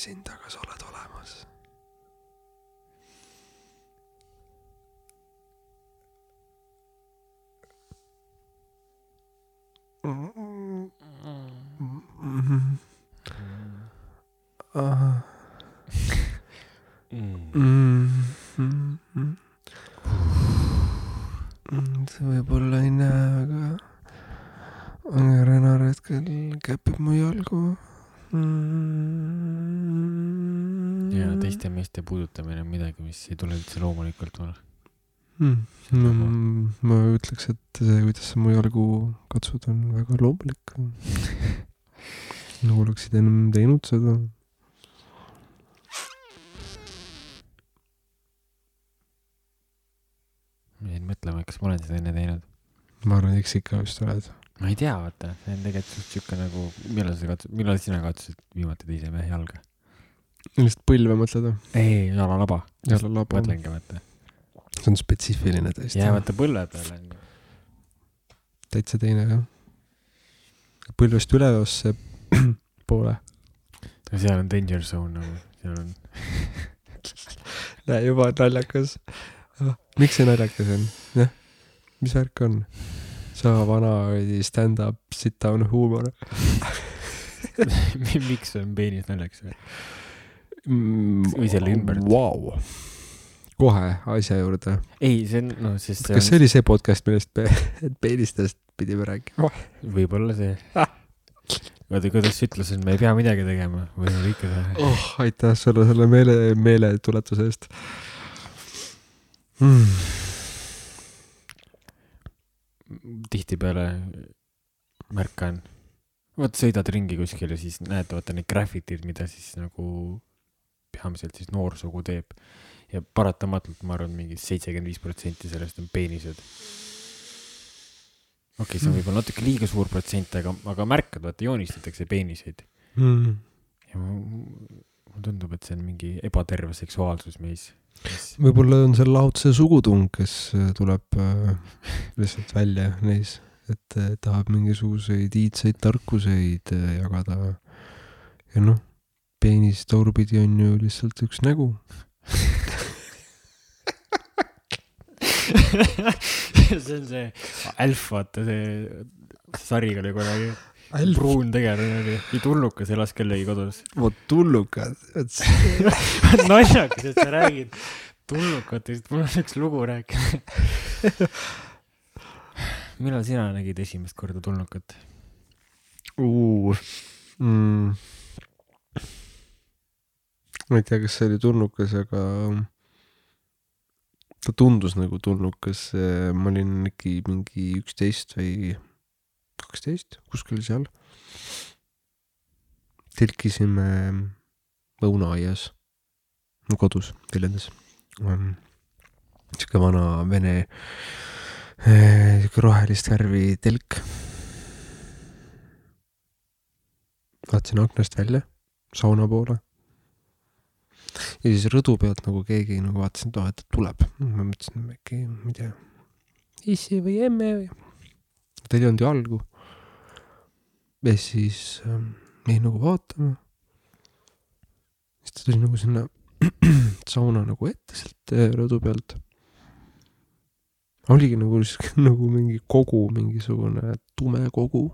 näe sind, aga sa oled olemas. ahah. Mm. sa võib-olla ei näe, aga, aga Renar hetkel käpib mu jalgu mm.. ja teiste meeste puudutamine on midagi, mis ei tule üldse loomulikult mulle. mm.. ma, ma ütleks, et see, kuidas sa mu jalgu katsud, on väga loomulik. nagu oleksid ennem teinud seda. ma jäin mõtlema, kas ma olen seda enne teinud. ma arvan, eks ikka vist oled. ma ei tea, vaata, see on tegelikult suht siuke nagu, millal sa katsud, millal sina katsusid viimati teise mehe jalga? lihtsalt põlve mõtled või? ei, jalalaba. jalalaba. mõtlengi, vaata. see on spetsiifiline tõesti jää. vaata põlve peale täitsa teine jah. Põlvest üleosse poole. seal on danger zone nagu, seal on. näe, juba naljakas. miks see naljakas on? jah, mis värk on? sa vana stand-up sit-down huumor miks on peenis naljakas mm,. Või selle ümbert. Vau. kohe asja juurde. ei, see on, noh, sest see kas see on, oli see podcast, millest me peenistest pidime rääkima? võib-olla see. vaata, kuidas sa ütlesid, et me ei pea midagi tegema, võime kõike teha. oh, aitäh sulle selle meele, meeletuletuse eest mm.. tihtipeale märkan, vot sõidad ringi kuskil ja siis näed, vaata neid graffitid, mida siis nagu peamiselt siis noorsugu teeb. ja paratamatult ma arvan, mingi seitsekümmend viis protsenti sellest on peenised. Okei okay,, see on võib-olla natuke liiga suur protsent, aga, aga märkad, vaata joonistatakse peeniseid Mm. ja mulle tundub, et see on mingi ebaterve seksuaalsus meis. võib-olla on seal lahutuse sugutung, kes äh, tuleb äh, lihtsalt välja neis, et äh, tahab mingisuguseid iidseid tarkuseid äh, jagada. ja noh, peenis toorpidi on ju lihtsalt üks nägu. see on see Alf, vaata see sari oli kunagi. pruun tegelane oli, ja tulnukas elas kellegi kodus. vot tulnukad, vot see, naljakas, et sa räägid tulnukatest, mul on üks lugu rääkida. millal sina nägid esimest korda tulnukat? mm.. ma ei tea, kas see oli tulnukas, aga ta tundus nagu tulnukas, ma olin äkki mingi üksteist või kaksteist, kuskil seal. telkisime lõunaaias, kodus Viljandis. sihuke vana vene, sihuke rohelist värvi telk. vaatasin aknast välja, sauna poole. Ja siis rõdu pealt nagu keegi nagu vaatasin, et noh, et tuleb. ma mõtlesin, äkki, ma ei tea, issi või emme või. tal ei olnud ju algu. ja siis ähm, jäin nagu vaatama. siis ta tuli nagu sinna sauna nagu ette sealt äh, rõdu pealt. oligi nagu sihuke nagu mingi kogu, mingisugune tume kogu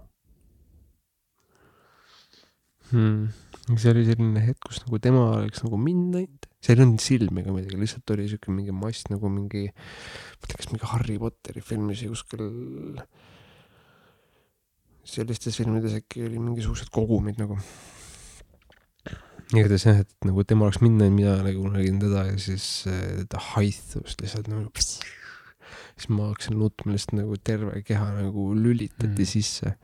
hmm.. see oli selline hetk, kus nagu tema oleks nagu mind näinud, seal ei olnud silmi ega midagi, lihtsalt oli siuke mingi mass nagu mingi, ma ei tea, kas mingi Harry Potteri filmis või kuskil sellistes filmides äkki oli mingisugused kogumid nagu. igatahes jah, et nagu tema oleks mind näinud, mina nagu nägin teda ja siis äh, ta haihtus lihtsalt nagu. siis ma hakkasin nutma lihtsalt nagu terve keha nagu lülitati mm. sisse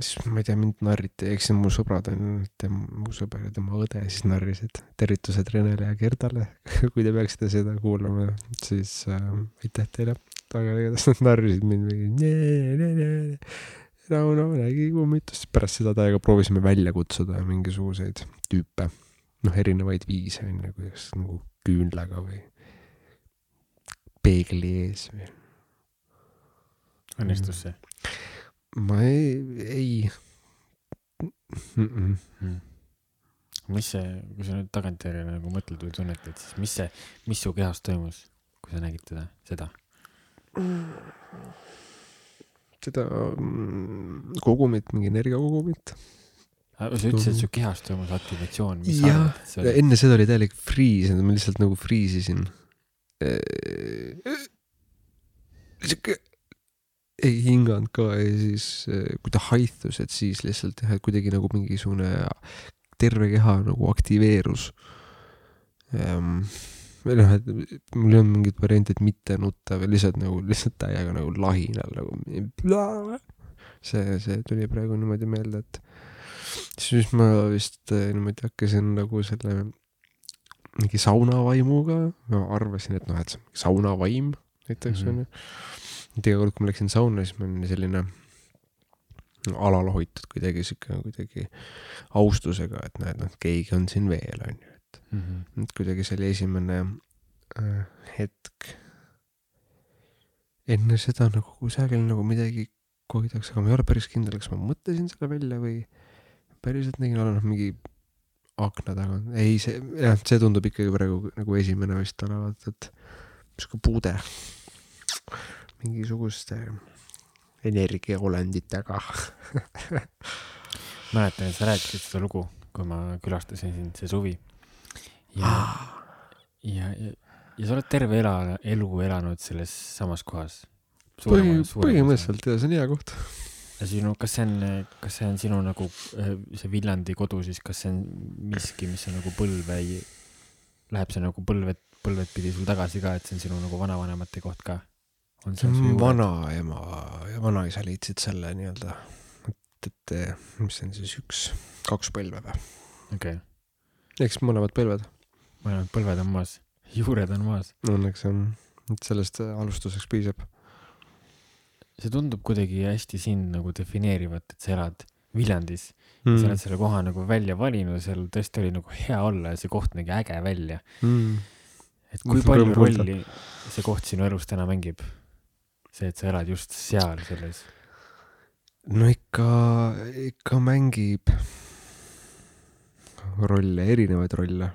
siis ma ei tea, mind narriti, eks mu sõbrad on, mu sõber ja tema õde siis narrisid. tervitused Renele ja Gerdale, kui te peaksite seda kuulama, siis äh, aitäh teile. aga igatahes nad narrisid mind mingi. Rauno nägi kummitust, pärast seda täiega proovisime välja kutsuda mingisuguseid tüüpe, noh, erinevaid viise on ju, kuidas nagu küünlaga või peegli ees või. õnnestus see ma ei, ei mm. -mm. mis see, kui sa nüüd tagantjärele nagu mõtled või tunnetad, siis mis see, mis su kehas toimus, kui sa nägid teda, seda? seda mm, kogumit, mingi energiakogumit. sa ütlesid, et su kehas toimus aktivatsioon, Jah, enne seda oli täielik friis, ma lihtsalt nagu friisisin. sihuke ei hinganud ka ja siis, kui ta haihtus, et siis lihtsalt jah, et kuidagi nagu mingisugune terve keha nagu aktiveerus. või noh, et mul ei olnud mingit varianti, et mitte nutta või lihtsalt nagu lihtsalt täiega nagu lahinal nagu. see, see tuli praegu niimoodi meelde, et siis ma vist eh, niimoodi hakkasin nagu selle mingi saunavaimuga, ma arvasin, et noh, et see on saunavaim näiteks Mhm. onju mm -hmm.. Et kord, kui ma läksin sauna, siis ma olin selline alalohitud kuidagi sihuke kuidagi austusega, et näed, noh, keegi on siin veel onju, Mhm. et kuidagi see oli esimene äh, hetk. enne seda nagu kusagil nagu midagi koidaks, aga ma ei ole päris kindel, kas ma mõtlesin selle välja või päriselt nägin, olen noh mingi akna taga, ei see, jah, see tundub ikkagi praegu nagu esimene vist olevat, et sihuke pude mingisuguste energiaolenditega. mäletan, et sa rääkisid seda lugu, kui ma külastasin sind see suvi. ja, ja, ja, ja sa oled terve ela, elu elanud selles samas kohas. põhi, põhimõtteliselt jah, see on hea koht. ja sinu, kas see on, kas see on sinu nagu äh, see Viljandi kodu siis, kas see on miski, mis on nagu põlve, läheb see nagu põlved, põlved pidi sul tagasi ka, et see on sinu nagu vanavanemate koht ka? On su juured? vanaema ja vanaisa leidsid selle nii-öelda, et, et mis see on siis üks, kaks põlve või? okei okay., eks mõlemad põlved, mõlemad põlved on maas, juured on maas. õnneks on, et sellest alustuseks piisab. see tundub kuidagi hästi sind nagu defineerivat, et sa elad Viljandis mm., mm. sa oled selle koha nagu välja valinud, seal tõesti oli nagu hea olla ja see koht nägi äge välja. mm.. et kui palju rolli see koht sinu elus täna mängib? see, et sa elad just seal selles, no ikka, ikka mängib rolle, erinevaid rolle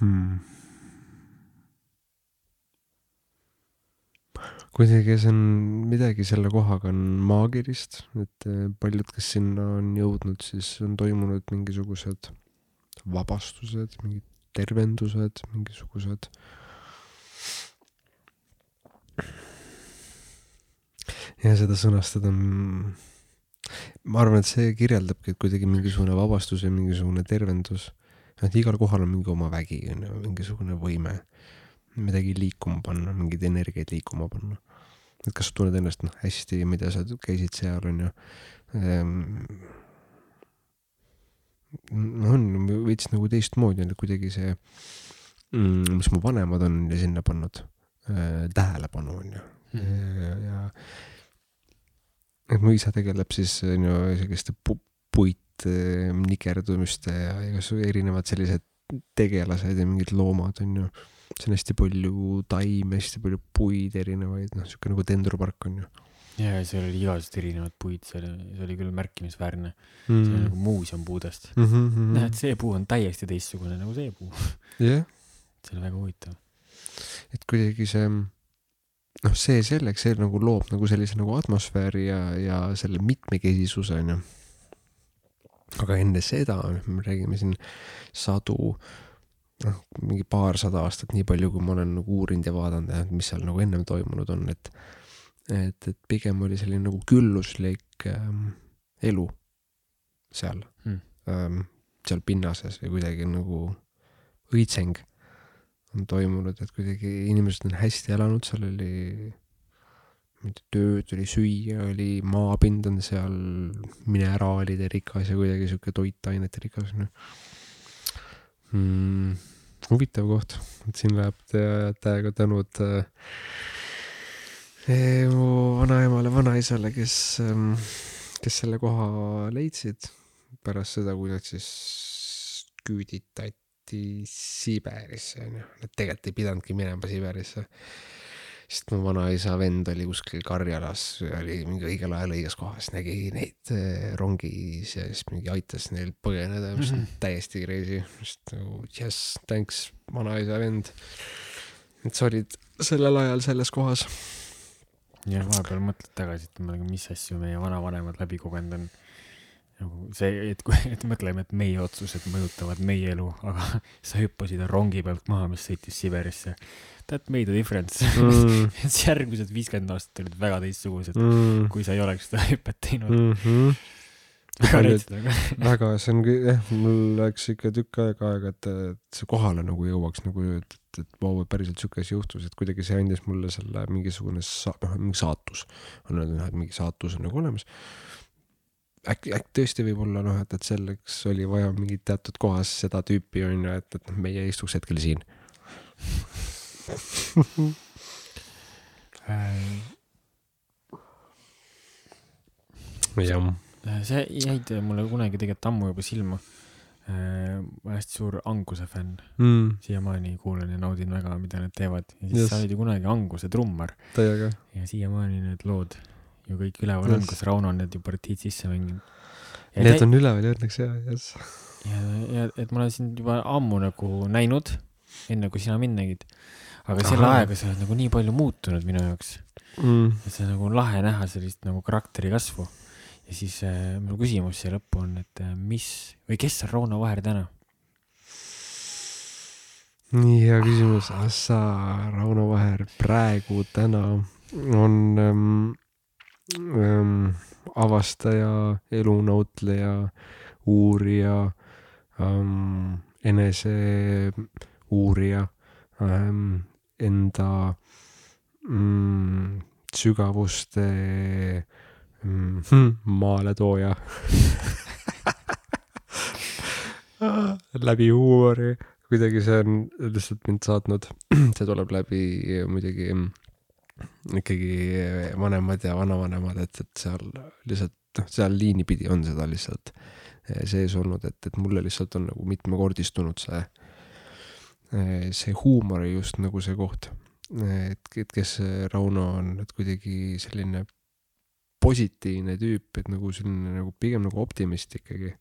hmm.. kuidagi see on midagi selle kohaga on maagilist, et eh, paljud, kes sinna on jõudnud, siis on toimunud mingisugused vabastused, mingid tervendused, mingisugused ja seda sõnastada on, ma arvan, et see kirjeldabki, kuidagi mingisugune vabastus ja mingisugune tervendus, et igal kohal on mingi oma vägi, on ju, mingisugune võime midagi liikuma panna, mingeid energiaid liikuma panna. et kas sa tunned ennast noh hästi, mida sa käisid seal, on ju ehm, on veits nagu teistmoodi on kuidagi see, mis mu vanemad on sinna pannud, tähelepanu on ju, ja, ja et mu isa tegeleb siis on ju selliste pu- puit eh, nikerdumiste ja igasugu erinevad sellised tegelased ja mingid loomad on ju. see on hästi palju taimi, hästi palju puid erinevaid, noh, sihuke nagu dendropark on ju ja seal oli igasuguseid erinevaid puid, see oli, see oli küll märkimisväärne, see oli mm. nagu. muuseum puudest. Mm näed, see puu on täiesti teistsugune nagu see puu, jah, see oli väga huvitav. Et kuidagi see, noh, see selleks, see nagu loob nagu sellise nagu atmosfääri ja, ja selle mitmekesisuse on ju. aga enne seda, me räägime siin sadu, noh, mingi paarsada aastat, nii palju, kui ma olen nagu uurinud ja vaadanud, et mis seal nagu ennem toimunud on, et et, et pigem oli selline nagu külluslik ähm, elu seal Hmm. ähm,, seal pinnases või kuidagi nagu õitseng on toimunud, et kuidagi inimesed on hästi elanud, seal oli mitte tööd, oli süüa, oli maapind on seal, mineraalide rikas ja kuidagi sihuke toitainete rikas ju mm,. huvitav koht, et siin läheb tä- täiega tänud äh, eh, mu vanaemale, vanaisale, kes ähm,, kes selle koha leidsid pärast seda, kui nad siis küüditati Siberisse onju, nad tegelikult ei pidanudki minema Siberisse. sest mu vanaisa vend oli kuskil Karjalas, oli mingi õigel ajal õiges kohas, nägi neid eh, rongis ja siis mingi aitas neil põgeneda, mis on Mhm. täiesti crazy, just nagu jess, thanks, vanaisa vend. et sa olid sellel ajal selles kohas. ja vahepeal mõtled tagasi, et mis asju meie vanavanemad läbi kogenud on. Nagu see, et kui, et mõtleme, et meie otsused mõjutavad meie elu, aga sa hüppasid rongi pealt maha, mis sõitis Siberisse. That made a difference Mm. et järgmised viiskümmend aastat olid väga teistsugused, Mm. kui sa ei oleks seda hüpet teinud. Mm -hmm. väga näitasid, aga väga, see on, jah, mul läks ikka tükk aega aega, et, et see kohale nagu jõuaks nagu, et, et, et vau, päriselt siuke asi juhtus, et kuidagi see andis mulle selle mingisugune sa-, noh, mingi saatus. on öeldud, et mingi saatus on nagu olemas. äkki, äkki tõesti võib olla noh, et, et selleks oli vaja mingit teatud kohas seda tüüpi on ju, et, et noh, meie istuks hetkel siin. Äh, jah. see jäid mulle kunagi tegelikult ammu juba silma. ma olen hästi suur Anguse fänn, Mm, siiamaani kuulan ja naudin väga, mida nad teevad ja siis Just. sa olid ju kunagi Anguse trummar ja siiamaani need lood ju kõik üleval on, kas Rauno on need ju partiid sisse mänginud. Need on üleval ja õnneks jah, jess. ja, ja et ma olen sind juba ammu nagu näinud, enne kui sina mind nägid. aga selle Ahah. ajaga sa oled nagu nii palju muutunud minu jaoks, Mm. et see on nagu lahe näha sellist nagu karakteri kasvu. ja siis äh, minu küsimus siia lõppu on, et äh, mis või kes on Rauno Vaher täna? nii hea küsimus, sa, Rauno Vaher, praegu, täna on ähm, ähm, avastaja, elunautleja, uurija ähm,, enese uurija ähm,, enda mm, sügavuste mm, maaletooja. Läbi huumori. Kuidagi see on lihtsalt mind saatnud, see tuleb läbi muidugi mm, ikkagi vanemad ja vanavanemad, et, et seal lihtsalt noh, seal liini pidi on seda lihtsalt sees olnud, et, et mulle lihtsalt on nagu mitmekordistunud see, see huumor just nagu see koht. et, et kes Rauno on, et kuidagi selline positiivne tüüp, et nagu selline nagu pigem nagu optimist ikkagi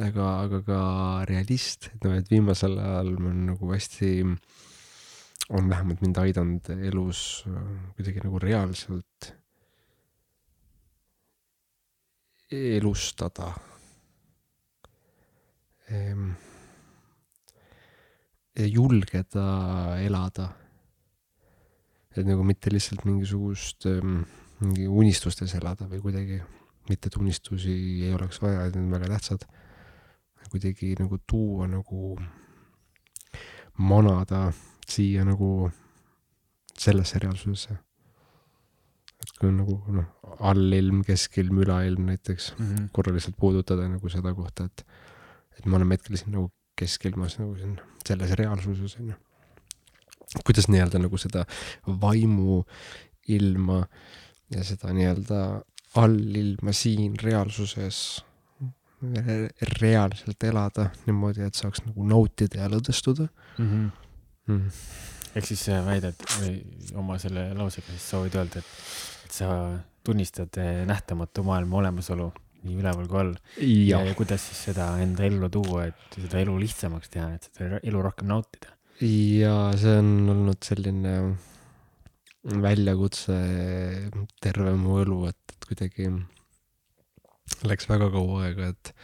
aga, aga ka realist, et noh, et viimasel ajal ma olen nagu hästi, on vähemalt mind aidanud elus äh, kuidagi nagu reaalselt elustada. ja julgeda elada. et nagu mitte lihtsalt mingisugust ähm, mingi unistustes elada või kuidagi, mitte et unistusi ei oleks vaja, need on väga tähtsad kuidagi nagu tuua nagu, manada siia nagu sellesse reaalsusesse. et kui on nagu noh, allilm, keskilm, ülailm näiteks, korra lihtsalt puudutada nagu seda kohta, et, et me oleme hetkel siin nagu keskilmas nagu siin selles reaalsuses on ju. kuidas nii-öelda nagu seda vaimu ilma ja seda nii-öelda allilma siin reaalsuses re- reaalselt elada niimoodi, et saaks nagu nautida ja lõdvestuda Mhm. mm.. ehk siis sa väidad või oma selle lausega siis soovid öelda, et, et sa tunnistad eh, nähtamatu maailma olemasolu nii üleval kui all ja, ja ja kuidas siis seda enda ellu tuua, et seda elu lihtsamaks teha, et seda elu rohkem nautida. ja see on olnud selline väljakutse terve mu elu, et, et kuidagi läks väga kaua aega, et,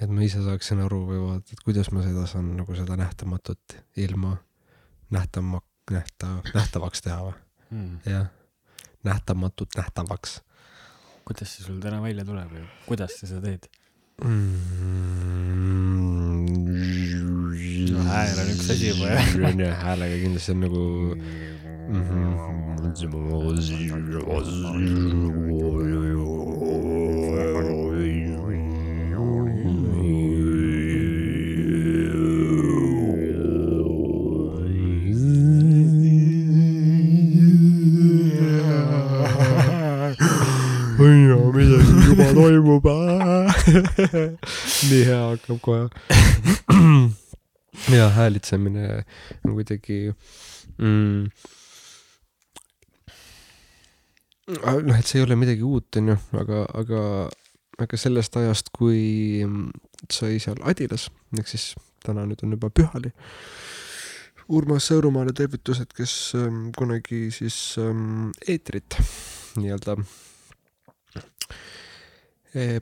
et ma ise saaksin aru või vaata, et kuidas ma seda saan nagu seda nähtamatut ilma nähtama, nähta, nähtavaks teha või, Mm. jah. nähtamatut nähtavaks kuidas see sul täna välja tuleb ja kuidas sa seda teed? mm.. No hääl on üks asi juba, jah. on jah, häälega kindlasti on nagu ei juba toimub. nii hea hakkab kohe. ja häälitsemine on kuidagi mm,, noh, et see ei ole midagi uut, onju, aga, aga, aga sellest ajast, kui mm, sai seal Adilas, ehk siis täna nüüd on juba Pühali. Urmas Sõõrumaale tervitused, kes ähm, kunagi siis ähm, eetrit nii-öelda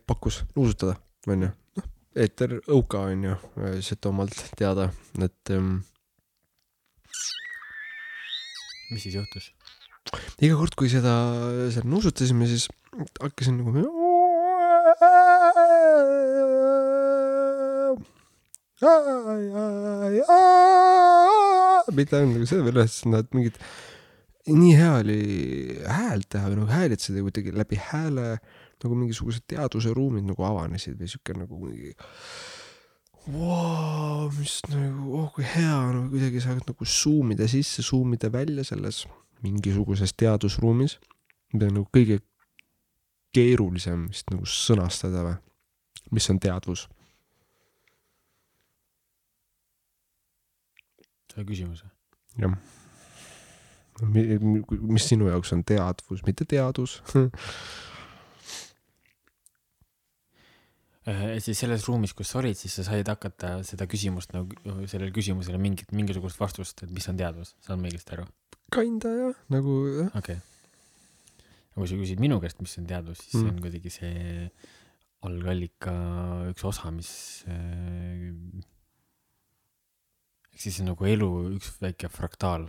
pakkus nuusutada, onju. noh, eeter Õuka onju, Setomaalt teada, et ähm, mis siis juhtus? iga kord, kui seda seal nuusutasime, siis hakkasin nagu mitte ainult nagu selle peale, sest nad mingid, nii hea oli häält teha või nagu häälitseda kuidagi läbi hääle nagu mingisugused teaduse ruumid nagu avanesid või siuke nagu mingi wow,, mis nagu, oh kui hea, no kuidagi saad nagu zoom ida sisse, zoom ida välja selles mingisuguses teadusruumis, mida on nagu kõige keerulisem vist nagu sõnastada või, mis on teadvus. see on küsimus või? jah. mis sinu jaoks on teadvus, mitte teadus? et siis selles ruumis, kus sa olid, siis sa said hakata seda küsimust nagu, sellele küsimusele mingit, mingisugust vastust, et mis on teadvus, saan ma õigesti aru? Kinda jah, nagu jah. okei okay.. aga kui sa küsid minu käest, mis on teadvus, siis see Mm. on kuidagi see algallika üks osa, mis äh, ehk siis nagu elu üks väike fraktaal,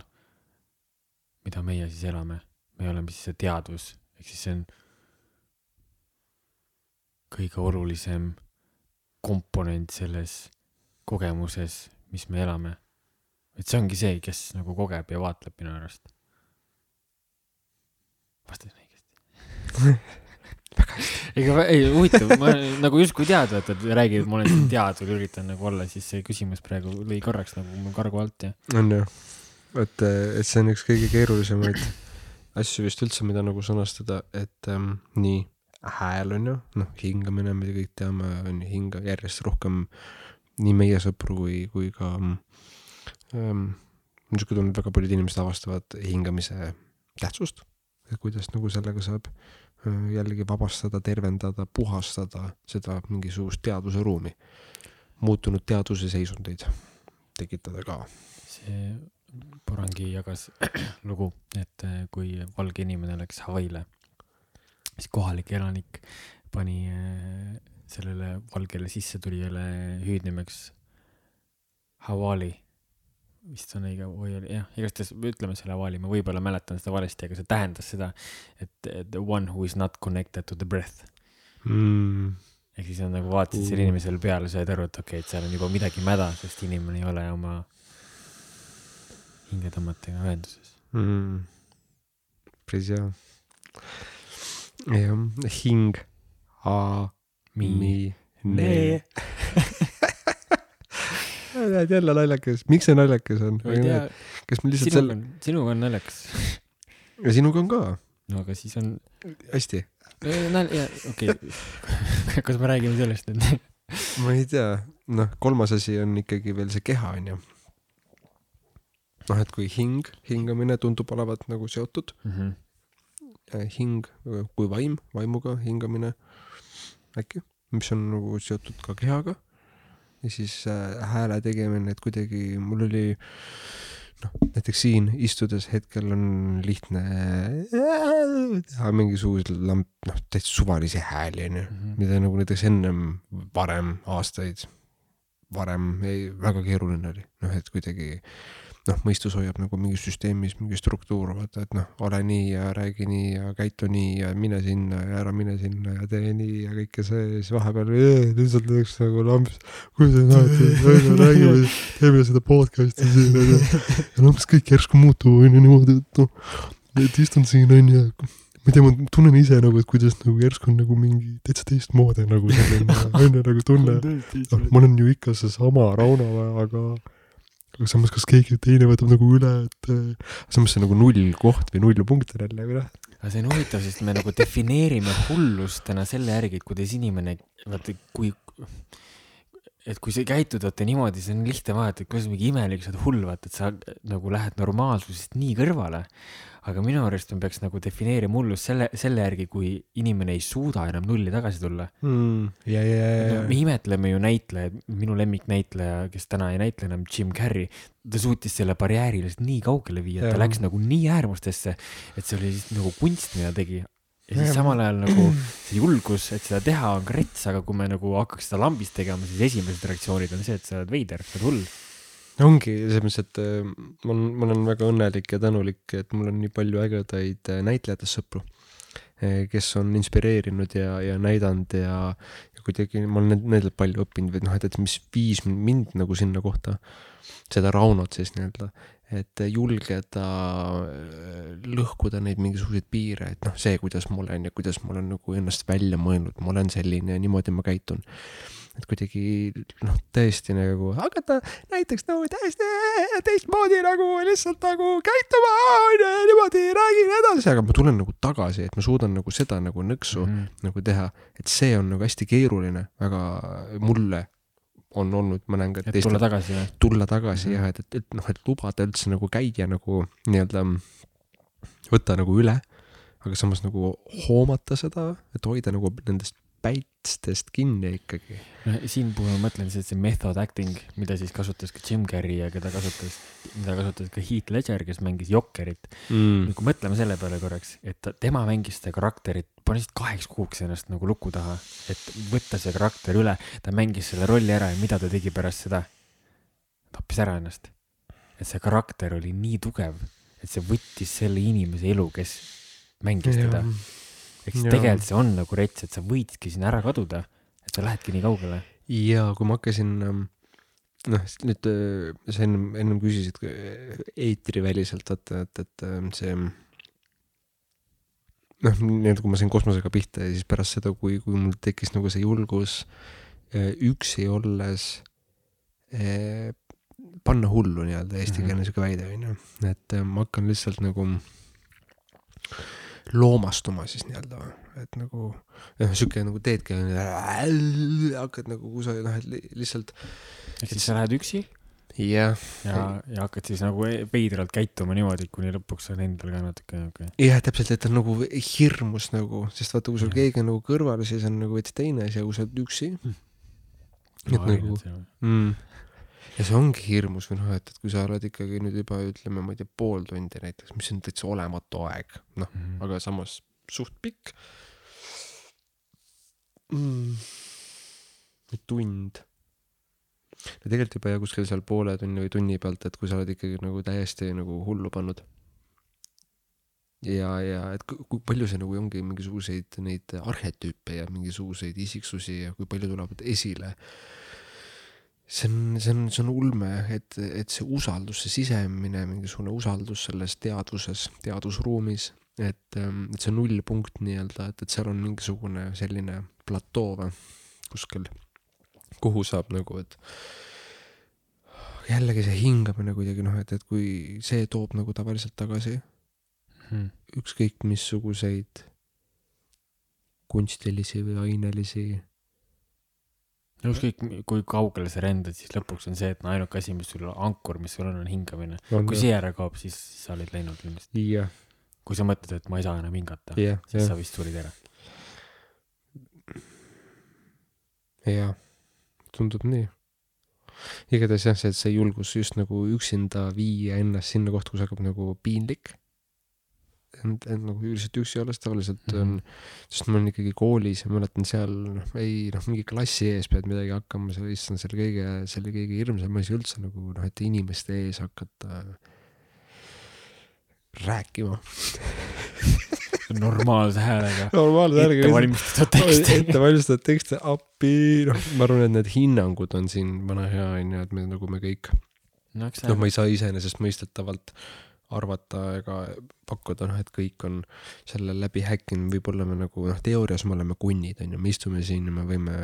mida meie siis elame, me oleme siis see teadvus, ehk siis see on kõige olulisem komponent selles kogemuses, mis me elame. et see ongi see, kes nagu kogeb ja vaatleb minu arust. vastasin õigesti? ega ma- ei huvitav, ma nagu justkui tead, vaata, et räägid, ma olen siin teadvul, üritan nagu olla, siis see küsimus praegu lõi korraks nagu mu kargu alt ja. on ju, et, et see on üks kõige keerulisemaid asju vist üldse, mida nagu sõnastada, et ähm, nii hääl on ju, noh, hingamine, me kõik teame, on ju, hinga järjest rohkem nii meie sõpru kui, kui ka ähm, niisugune tunne, et väga paljud inimesed avastavad hingamise tähtsust, kuidas nagu sellega saab äh, jällegi vabastada, tervendada, puhastada seda mingisugust teadvuse ruumi, muutunud teadvuse seisundeid tekitada ka. See Porangi jagas lugu, et äh, kui valge inimene läks Hawaii'le, siis kohalik elanik pani äh, sellele valgele sissetulijale hüüdnimeks Hawali, vist on õige või oli jah, igastahes ütleme selle Hawali, ma võib-olla mäletan seda valesti, aga see tähendas seda, et the one who is not connected to the breath. mm.. ehk siis nad nagu vaatasid sellele inimesele peale, said aru, et okei okay,, et seal on juba midagi mäda, sest inimene ei ole oma hingetõmmetega ühenduses. Mm. päris hea. jah, hing, a, Mi- ne. näed jälle naljakas, miks see naljakas on? ma ei tea, kas me lihtsalt sinuga selle, on, sinuga on naljakas. ja sinuga on ka, no aga siis on, hästi. nalja, okei okay. kas me räägime sellest nüüd? ma ei tea, noh, kolmas asi on ikkagi veel see keha, onju. noh, et kui hing, hingamine tundub olevat nagu seotud Mhm. äh, hing äh, kui vaim, vaimuga hingamine äkki, mis on nagu seotud ka kehaga. ja siis äh, hääle tegemine, et kuidagi mul oli noh, näiteks siin istudes hetkel on lihtne teha mingisuguseid lamp, noh, täitsa suvalisi hääli onju, Mhm. mida nagu näiteks ennem varem aastaid, varem ei, väga keeruline oli, noh et kuidagi noh, mõistus hoiab nagu mingi süsteemis mingi struktuur, vaata, et noh, ole nii ja räägi nii ja käitu nii ja mine sinna ja ära mine sinna ja tee nii ja kõike see ja siis vahepeal "Ee, lihtsalt lööks nagu lamps, te näete, onju, räägime, teeme seda podcast'i siin, onju. ja mis kõik järsku muutub, onju niimoodi, et noh, et istun siin, onju, ma ei tea, ma tunnen ise nagu, et kuidas nagu järsku on nagu mingi täitsa teistmoodi nagu selline, onju, nagu tunne noh, ma olen ju ikka seesama Rauno, aga, aga samas, kas keegi teine võtab nagu üle, et äh, samas see on nagu null koht või null punkt on jälle või noh. aga see on huvitav, sest me nagu defineerime hullust täna selle järgi, et kuidas inimene, vaata kui, et kui sa käitud vaata niimoodi, see on lihtne vaadata, et kuidas mingi imelik, sa oled hull, vaata, et sa nagu lähed normaalsusest nii kõrvale. aga minu arust me peaks nagu defineerima hullust selle, selle järgi, kui inimene ei suuda enam nulli tagasi tulla. mm,. ja, ja, ja, No, me imetleme ju näitlejaid, minu lemmiknäitleja, kes täna ei näitle enam, Jim Carrey, ta suutis selle barjääri lihtsalt nii kaugele viia, et ta läks nagu nii äärmustesse, et see oli lihtsalt nagu kunst, mida tegi. Ja siis samal ajal nagu see julgus, et seda teha on ka rets, aga kui me nagu hakkaks seda lambist tegema, siis esimesed reaktsioonid on see, et sa oled veider, sa oled hull. ongi selles mõttes, et äh, ma olen, ma olen väga õnnelik ja tänulik, et mul on nii palju ägedaid äh, näitlejatest sõpru, kes on inspireerinud ja, ja näidanud ja, ja kuidagi ma olen nend- nendelt palju õppinud või noh, et, et mis viis mind, mind nagu sinna kohta, seda Raunot siis nii-öelda, et julgeda äh, lõhkuda neid mingisuguseid piire, et noh, see, kuidas ma olen ja kuidas ma olen nagu ennast välja mõelnud, ma olen selline ja niimoodi ma käitun. et kuidagi noh, tõesti nagu hakata näiteks nagu täiesti teistmoodi nagu lihtsalt nagu käituma, ja niimoodi räägin edasi, aga ma tulen nagu tagasi, et ma suudan nagu seda nagu nõksu mm. Mhm. nagu teha, et see on nagu hästi keeruline, väga mulle on olnud, ka et tulla tagasi või? tulla tagasi Mhm. jah, et, et, et noh, et lubada üldse nagu käia nagu nii-öelda võtta nagu üle, aga samas nagu hoomata seda, et hoida nagu nendest päitstest kinni ikkagi. no siin puhul ma mõtlen siis, et see method acting, mida siis kasutas ka Jim Carrey ja keda kasutas, mida kasutas ka Heath Ledger, kes mängis Jokkerit. Mm. kui mõtleme selle peale korraks, et ta, tema mängis seda karakterit, pani lihtsalt kaheks kuuks ennast nagu luku taha, et võtta see karakter üle, ta mängis selle rolli ära ja mida ta tegi pärast seda? tappis ära ennast. et see karakter oli nii tugev, et see võttis selle inimese elu, kes mängis teda. Ehk siis tegelikult see on nagu rets, et sa võidki sinna ära kaduda, et sa lähedki nii kaugele. ja kui ma hakkasin, noh, nüüd äh, sa ennem, ennem küsisid äh, eetriväliselt, vaata, et, et äh, see noh, nii-öelda kui ma sain kosmosega pihta ja siis pärast seda, kui, kui mul tekkis nagu see julgus äh, üksi olles äh, panna hullu nii-öelda eestikeelne sihuke väide onju, et äh, ma hakkan lihtsalt nagu loomastuma siis nii-öelda, et nagu noh, sihuke nagu teedki, hakkad nagu kusagil noh, et li- lihtsalt ehk siis sa lähed üksi jah, ja, ja hakkad siis nagu veidralt käituma niimoodi, kuni lõpuks on endal ka natuke niuke. jah, täpselt, et on nagu hirmus nagu, sest vaata, kui sul keegi on nagu kõrval, siis on nagu veits teine asi, aga kui sa oled üksi et nagu mm.. Ja see ongi hirmus või noh, et, et kui sa oled ikkagi nüüd juba ütleme, ma ei tea, pool tundi näiteks, mis on täitsa olematu aeg, noh, Mhm. aga samas suht pikk mm.. tund. no tegelikult juba ja kuskil seal poole tunni või tunni pealt, et kui sa oled ikkagi nagu täiesti nagu hullu pannud. ja, ja et kui palju see nagu ongi mingisuguseid neid arhetüüpe ja mingisuguseid isiksusi ja kui palju tulevad esile see on, see on, see on ulme, et, et see usaldus, see sisemine mingisugune usaldus selles teadvuses, teadusruumis, et, et see nullpunkt nii-öelda, et, et seal on mingisugune selline platoo või kuskil, kuhu saab nagu, et jällegi see hingamine kuidagi noh, et, et kui see toob nagu tavaliselt tagasi Mhm. ükskõik missuguseid kunstilisi või ainelisi ükskõik, kui kaugele sa rändad, siis lõpuks on see, et no ainuke asi, mis sul ankur, mis sul on, on hingamine. kui see ära kaob, siis sa oled läinud kindlasti. jah, kui sa mõtled, et ma ei saa enam hingata, jah, siis jah sa, vist surid ära. jah, tundub nii. igatahes jah, see, see julgus just nagu üksinda viia ennast sinna kohta, kus hakkab nagu piinlik. end, end nagu üldiselt üksi olles tavaliselt on Mhm., sest ma olin ikkagi koolis ja mäletan seal, noh, ei noh, mingi klassi ees pead midagi hakkama, see issand, see oli kõige, see oli kõige hirmsam asi üldse nagu noh, et inimeste ees hakata rääkima. normaalse häälega. normaalse ette valmistatud tekst. ettevalmistatud tekste appi, noh, ma arvan, et need hinnangud on siin vana hea onju, et me nagu me kõik, noh, ma ei saa iseenesestmõistetavalt arvata ega pakkuda, noh, et kõik on selle läbi häkkinud, võib-olla me nagu noh, teoorias me oleme kunnid onju, me istume siin ja me võime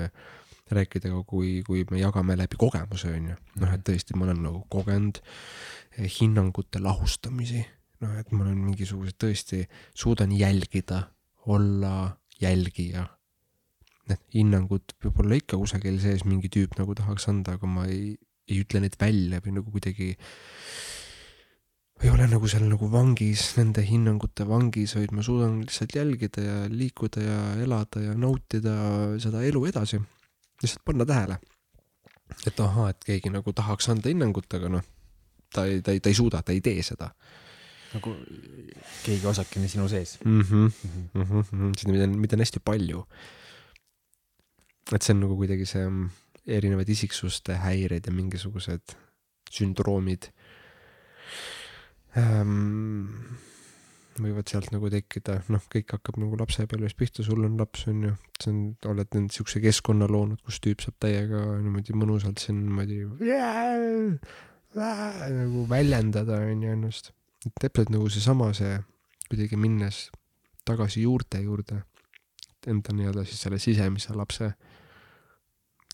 rääkida kui, kui me jagame läbi kogemuse onju, noh, et tõesti, ma olen nagu kogenud eh, hinnangute lahustamisi, noh, et ma olen mingisugused tõesti, suudan jälgida, olla jälgija. Need hinnangud võib-olla ikka kusagil sees mingi tüüp nagu tahaks anda, aga ma ei, ei ütle neid välja või nagu kuidagi ei ole nagu seal nagu vangis, nende hinnangute vangis, vaid ma suudan lihtsalt jälgida ja liikuda ja elada ja nautida seda elu edasi. lihtsalt panna tähele. et ahaa, et keegi nagu tahaks anda hinnangut, aga noh, ta ei, ta ei, ta ei suuda, ta ei tee seda nagu keegi osakene sinu sees mm. -hmm. mm. mm -hmm. seda, mida on, mida on hästi palju. et see on nagu kuidagi see mm, erinevad isiksuste häired ja mingisugused sündroomid ähm, võivad sealt nagu tekkida, noh, kõik hakkab nagu lapsepõlves pihta, sul on laps, on ju, see on, oled nüüd siukse keskkonna loonud, kus tüüp saab täiega niimoodi mõnusalt siin niimoodi nagu väljendada, on ju, ennast. et täpselt nagu seesama, see kuidagi minnes tagasi juurte juurde, enda nii-öelda siis selle sisemise lapse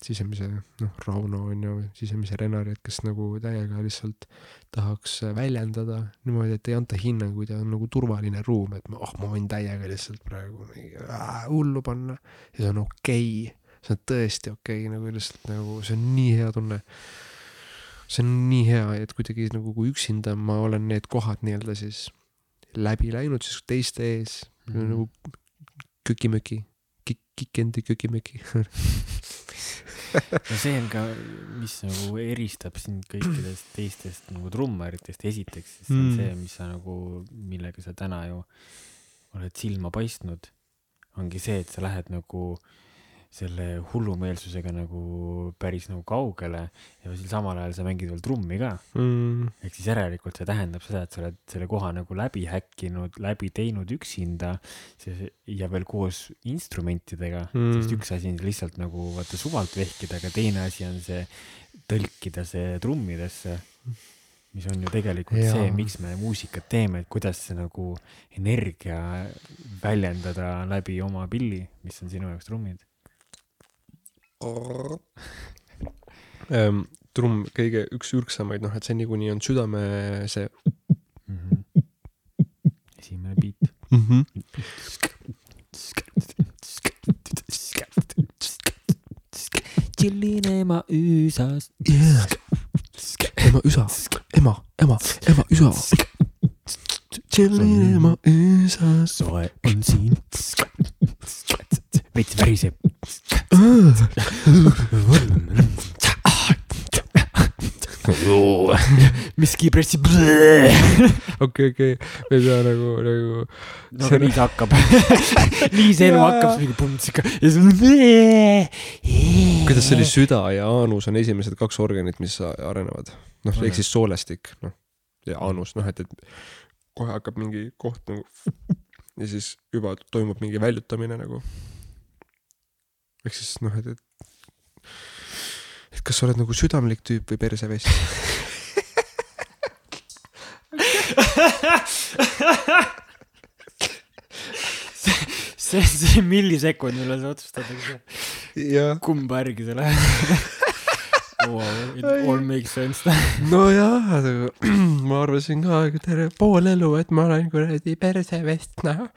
sisemise, noh, Rauno on ju, sisemise Renari, et kes nagu täiega lihtsalt tahaks väljendada niimoodi, et ei anta hinnanguid ja on nagu turvaline ruum, et ma, oh, ma võin täiega lihtsalt praegu mingi äh, hullu panna ja see on okei okay., see on tõesti okei okay,, nagu lihtsalt nagu see on nii hea tunne. see on nii hea, et kuidagi nagu kui üksinda ma olen need kohad nii-öelda siis läbi läinud siis teiste ees mm -hmm. nagu köki-möki, kikendi köki-möki no see on ka, mis nagu eristab sind kõikidest teistest nagu trummaritest, esiteks, see on mm. see, mis sa nagu, millega sa täna ju oled silma paistnud, ongi see, et sa lähed nagu äh, selle hullumeelsusega nagu päris nagu kaugele ja siis samal ajal sa mängid veel trummi ka mm.. ehk siis järelikult see tähendab seda, et sa oled selle koha nagu läbi häkkinud, läbi teinud üksinda ja veel koos instrumentidega mm., sest üks asi on lihtsalt nagu vaata suvalt vehkida, aga teine asi on see tõlkida see trummidesse mis on ju tegelikult ja. see, miks me muusikat teeme, et kuidas see nagu energia väljendada läbi oma pilli, mis on sinu jaoks trummid trumm kõige üks ürgsamaid, noh, et see niikuinii on südame see mm. -hmm. esimene beat mm. -hmm. chillin ema üsas yeah.. ema üsa, ema, ema, ema üsa. chillin ema üsas. soe on siin. Veits väriseb miski pressib. okei, okei, me ei pea nagu, nagu. no aga nii see hakkab. Nii see elu hakkab, mingi puntsika ja siis. kuidas see oli, süda ja aanus on esimesed kaks organit, mis arenevad. noh, ehk siis soolestik, noh ja aanus, noh, et, et kohe hakkab mingi koht nagu ja siis juba toimub mingi väljutamine nagu ehk siis noh, et, et, et kas sa oled nagu südamlik tüüp või persevest see, see millisekund, millal sa otsustad, kumba järgi sa lähed wow, it all makes sense nojah, ma arvasin ka terve pool elu, et ma olen kuradi persevest, noh.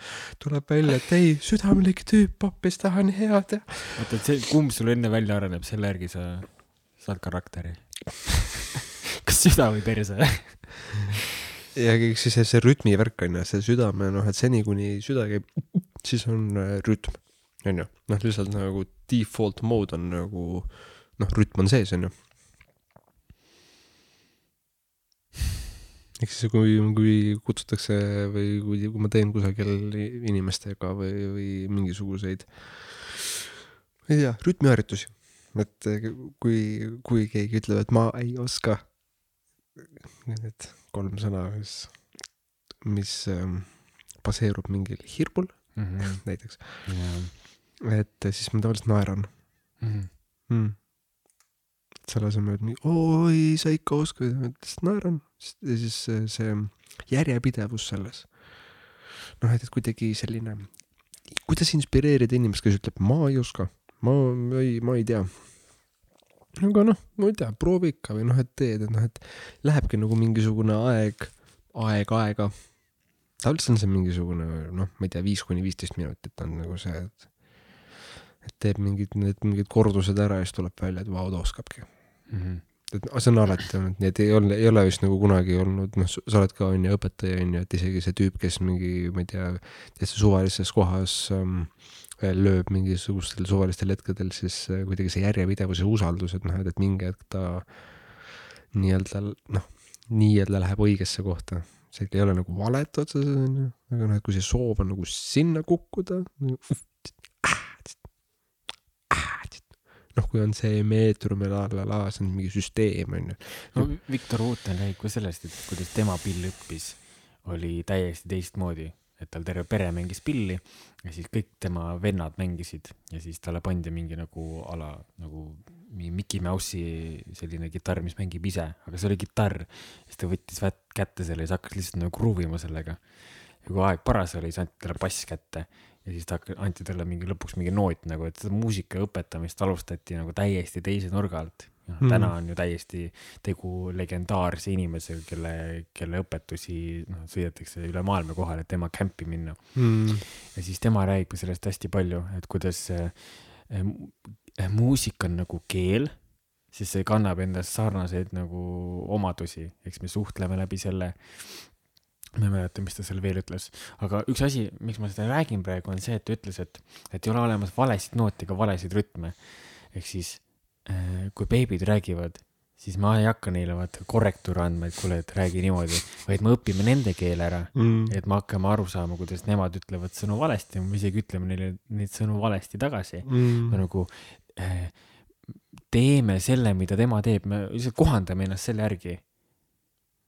tuleb välja, et ei, südamlik tüüp hoopis tahan head. oota, et see, kumb sul enne välja areneb, selle järgi sa saad karakteri kas süda või perse ja eks siis see, see rütmivärk on ju, see südame, noh, et seni kuni süda käib, siis on äh, rütm, on ju. noh, lihtsalt nagu default mode on nagu noh, rütm on sees, on ju. ehk siis kui, kui kutsutakse või kui, kui ma teen kusagil inimestega või, või mingisuguseid, ma ei tea, rütmiharjutusi, et kui, kui keegi ütleb, et ma ei oska need kolm sõna, mis, mis ähm, baseerub mingil hirmul mm -hmm. näiteks yeah., et siis ma tavaliselt naeran mm. -hmm. Mm selle asemel, et oi, sa ikka oskad, ma lihtsalt naeran. ja siis see, see järjepidevus selles. noh, et, et kuidagi selline, kuidas inspireerida inimest, kes ütleb, ma ei oska, ma ei, ma ei tea. aga noh, ma ei tea, proovi ikka või noh, et teed, et noh, et lähebki nagu mingisugune aeg, aeg aega. tavaliselt on see mingisugune noh, ma ei tea, viis kuni viisteist minutit on nagu see, et et teeb mingid need mingid kordused ära ja siis tuleb välja et vau ta oskabki mm. -hmm. et see on alati olnud nii et ei ole ei ole vist nagu kunagi olnud noh sa oled ka onju õpetaja onju et isegi see tüüp kes mingi ma ei tea täitsa suvalises kohas ähm, lööb mingisugustel suvalistel hetkedel siis äh, kuidagi see järjepidevus ja usaldus et noh et et mingi hetk ta nii-öelda noh nii-öelda läheb õigesse kohta seal ei ole nagu valet otseses onju aga noh et kui see soov on nagu sinna kukkuda nagu, noh kui on see meetrum ja la la la see on mingi süsteem onju no Viktor Uuten räägib ka sellest, et kuidas tema pill õppis, oli täiesti teistmoodi, et tal terve pere mängis pilli ja siis kõik tema vennad mängisid ja siis talle pandi mingi nagu ala nagu mingi Mickey Mouse'i selline kitarr, mis mängib ise, aga see oli kitarr. siis ta võttis kätte selle ja siis hakkas lihtsalt nagu kruuvima sellega. ja kui aeg paras oli, siis anti talle bass kätte ja siis ta anti talle mingi lõpuks mingi noot nagu, et seda muusika õpetamist alustati nagu täiesti teise nurga alt. noh, Mhm. täna on ju täiesti tegu legendaarse inimesega, kelle, kelle õpetusi noh, sõidetakse üle maailma kohale, et tema kämpi minna. mm. ja siis tema räägib sellest hästi palju, et kuidas äh, muusika on nagu keel, siis see kannab endas sarnaseid nagu omadusi, eks me suhtleme läbi selle. Ma ei mäleta, mis ta seal veel ütles, aga üks asi, miks ma seda räägin praegu, on see, et ta ütles, et, et ei ole olemas valesid noote ega valesid rütme. ehk siis äh, kui beebid räägivad, siis ma ei hakka neile vaata korrektuure andma, et kuule, et räägi niimoodi, vaid me õpime nende keele ära Mm. et me hakkame aru saama, kuidas nemad ütlevad sõnu valesti, me isegi ütleme neile neid sõnu valesti tagasi. me Mm. nagu äh, teeme selle, mida tema teeb, me lihtsalt kohandame ennast selle järgi.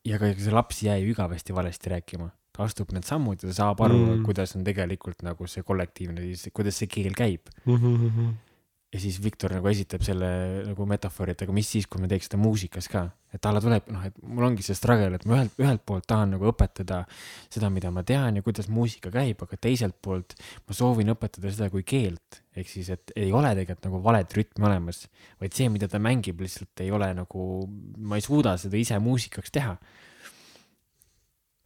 Ja ka see laps ei jää ju igavesti valesti rääkima, ta astub need sammud ja ta saab aru Mm. mm., kuidas on tegelikult nagu see kollektiivne, kuidas see keel käib. Mm-hmm. Ja siis Viktor nagu esitab selle nagu metafoori, et aga mis siis, kui me teeks seda muusikas ka, et talle tuleb, noh, et mul ongi see struggle, et ma ühelt, ühelt poolt tahan nagu õpetada seda, mida ma tean ja kuidas muusika käib, aga teiselt poolt ma soovin õpetada seda kui keelt, ehk siis, et ei ole tegelikult nagu valet rütmi olemas, vaid see, mida ta mängib, lihtsalt ei ole nagu, ma ei suuda seda ise muusikaks teha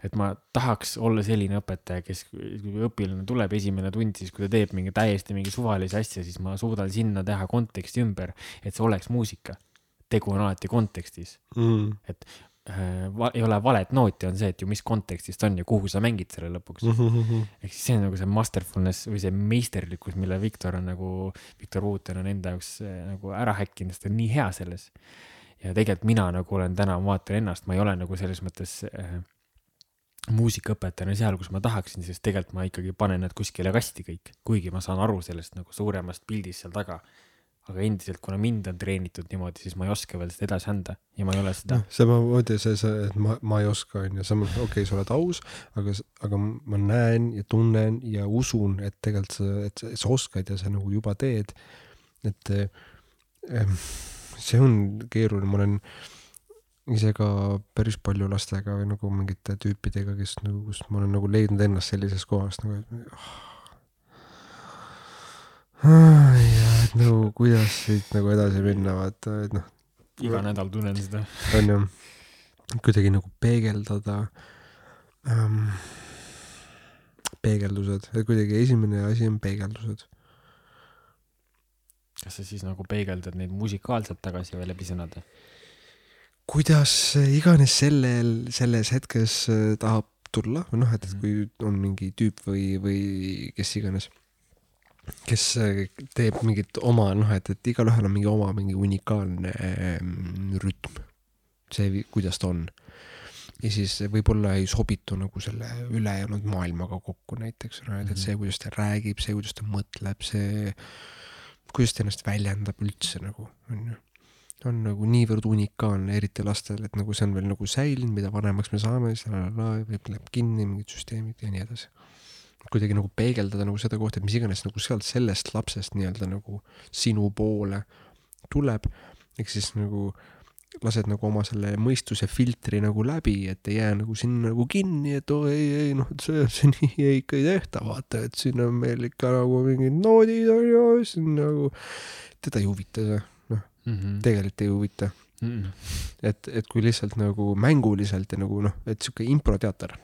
et ma tahaks olla selline õpetaja, kes, kui õpilane tuleb esimene tund, siis kui ta teeb mingi täiesti mingi suvalise asja, siis ma suudan sinna teha konteksti ümber, et see oleks muusika. tegu on alati kontekstis Mm. äh,. Va- ei ole valet nooti, on see, et ju mis kontekstis ta on ja kuhu sa mängid selle lõpuks mm. Mm-hmm. ehk siis see on nagu see masterfulness või see meisterlikkus, mille Viktor on nagu, Viktor Wooten on enda jaoks äh, nagu ära häkkinud, sest ta on nii hea selles. ja tegelikult mina nagu olen täna, ma vaatan ennast, ma ei ole nagu selles mõttes äh, muusikaõpetajana seal, kus ma tahaksin, sest tegelikult ma ikkagi panen nad kuskile kasti kõik, kuigi ma saan aru sellest nagu suuremast pildist seal taga. aga endiselt, kuna mind on treenitud niimoodi, siis ma ei oska veel seda edasi anda ja ma ei ole seda noh, samamoodi see, see, et ma, ma ei oska, onju, samas okei okay,, sa oled aus, aga, aga ma näen ja tunnen ja usun, et tegelikult sa, et sa- oskad ja sa nagu juba teed. et eh, see on keeruline, ma olen ise ka päris palju lastega või nagu mingite tüüpidega, kes nagu, kus ma olen nagu leidnud ennast sellises kohas nagu, et ah, ja et nagu kuidas siit nagu edasi minna, vaata, et noh, iga nädal tunnen seda. onju, kuidagi nagu peegeldada ähm,. peegeldused, kuidagi esimene asi on peegeldused. kas sa siis nagu peegeldad neid musikaalselt tagasi või läbi sõnade? Kuidas iganes sellel, selles hetkes äh, tahab tulla või noh, et, et Mhm. kui on mingi tüüp või, või kes iganes, kes äh, teeb mingit oma noh, et, et igalühel on mingi oma mingi unikaalne ähm, rütm, see, kuidas ta on. ja siis võib-olla ei sobitu nagu selle ülejäänud maailmaga kokku näiteks, et, et Mhm. see, kuidas ta räägib, see, kuidas ta mõtleb, see, kuidas ta ennast väljendab üldse nagu, onju on nagu niivõrd unikaalne, eriti lastel, et nagu see on veel nagu säilinud, mida vanemaks me saame, siis võib läheb kinni mingid süsteemid ja nii edasi. kuidagi nagu peegeldada nagu seda kohta, et mis iganes nagu sealt sellest lapsest nii-öelda nagu sinu poole tuleb, ehk siis nagu lased nagu oma selle mõistuse filtri nagu läbi, et ei jää nagu sinna nagu kinni, et oo ei, ei noh, see, see nii ikka ei tehta, vaata, et siin on meil ikka nagu mingid noodid on ju, siis on nagu, teda ei huvita see, Mm tegelikult ei huvita -hmm. et, et kui lihtsalt nagu mänguliselt ja nagu noh, et sihuke improteater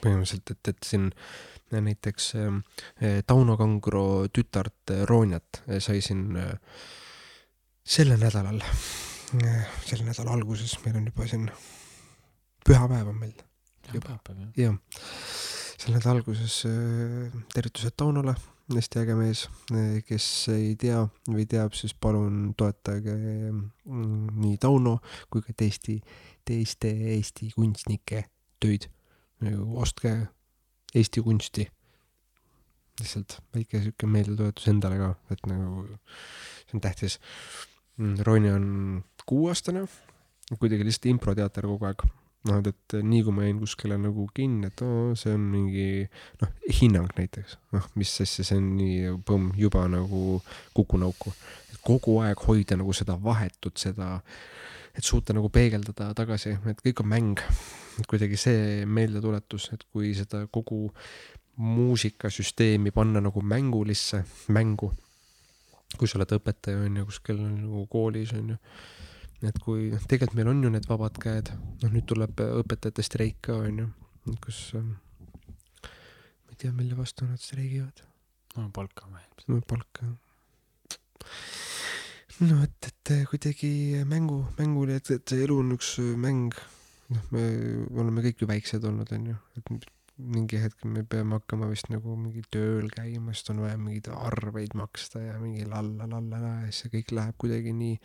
põhimõtteliselt, et, et siin näiteks äh, Tauno Kangro tütart äh, Roonjat äh, sai siin äh, sellel nädalal äh,, selle nädala alguses, meil on juba siin pühapäev on meil, pühapäev jah. jah. selle nädala alguses äh, tervitused Taunole, hästi äge mees, kes ei tea või teab, siis palun toetage mm, nii Tauno kui ka teiste, teiste Eesti kunstnike töid. ostke Eesti kunsti. lihtsalt väike sihuke meeldetuletus endale ka, et nagu see on tähtis. Ronja on kuueaastane, kuidagi lihtsalt improteater kogu aeg. noh, et, et nii kui ma jäin kuskile nagu kinni, et oo, see on mingi noh, hinnang näiteks, noh, mis asja, see on nii põmm, juba nagu kukunauku. kogu aeg hoida nagu seda vahetut, seda, et suuta nagu peegeldada tagasi, et kõik on mäng. kuidagi see meeldetuletus, et kui seda kogu muusikasüsteemi panna nagu mängulisse, mängu, kui sa oled õpetaja on ju kuskil nagu koolis on ju, et kui noh, tegelikult meil on ju need vabad käed, noh nüüd tuleb õpetajate streik ka on ju, kus ähm, ma ei tea, mille vastu nad streigivad, no palka on vähem. no palka. no et, et kuidagi mängu, mängul, et, et see elu on üks mäng, noh, me oleme kõik ju väiksed olnud, on ju, et mingi hetk me peame hakkama vist nagu mingi tööl käima, sest on vaja mingeid arveid maksta ja mingi lalla-lalla-la ja siis see kõik läheb kuidagi nii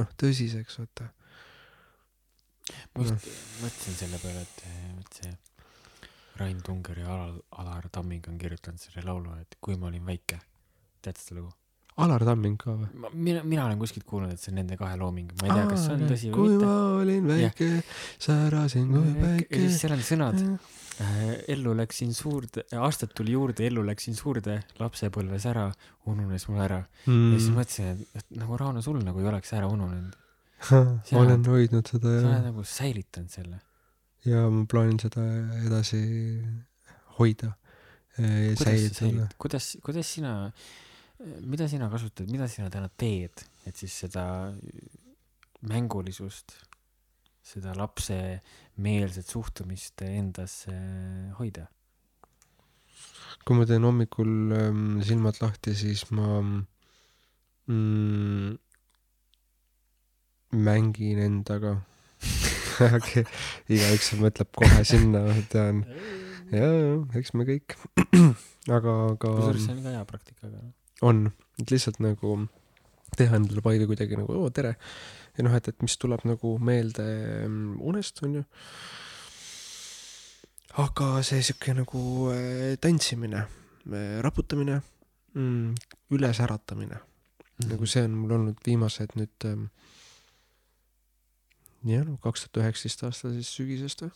noh, tõsiseks, vaata. ma just mõtlesin selle peale, et vot see Rain Tunger ja Alar, Alar Tamming on kirjutanud selle laulu, et kui ma olin väike. tead seda lugu? Alar Tamming ka või? ma, mina, mina olen kuskilt kuulnud, et see on nende kahe looming, ma ei tea, kas see on tõsi kui või ma olin väike, särasin kui mitte. ja päike siis. seal on sõnad, ellu läksin suurde, aastad tuli juurde, ellu läksin suurde, lapsepõlves ära, ununes mul ära mm.. ja siis Mm. mõtlesin, et, et nagu Rauno, sul nagu ei oleks ära ununenud. olen hoidnud seda sa ja oled, nagu säilitanud selle. ja ma plaanin seda edasi hoida ja kuidas sa säilitada. säilitad, kuidas, kuidas sina, mida sina kasutad, mida sina täna teed, et siis seda mängulisust, seda lapsemeelset suhtumist endasse hoida? kui ma teen hommikul ähm, silmad lahti, siis ma mm, mängin endaga okay.. igaüks mõtleb kohe sinna, ma tean. ja, ja eks me kõik. aga, kusjuures see aga on ka hea praktika, aga on, et lihtsalt nagu teha endale palju kuidagi nagu oo tere. Ja noh, et, et mis tuleb nagu meelde mm, unest, onju. aga see sihuke nagu äh, tantsimine, raputamine mm,, ülesäratamine, nagu see on mul olnud viimased nüüd ähm, jah, no kaks tuhat üheksateist aasta siis sügisest või?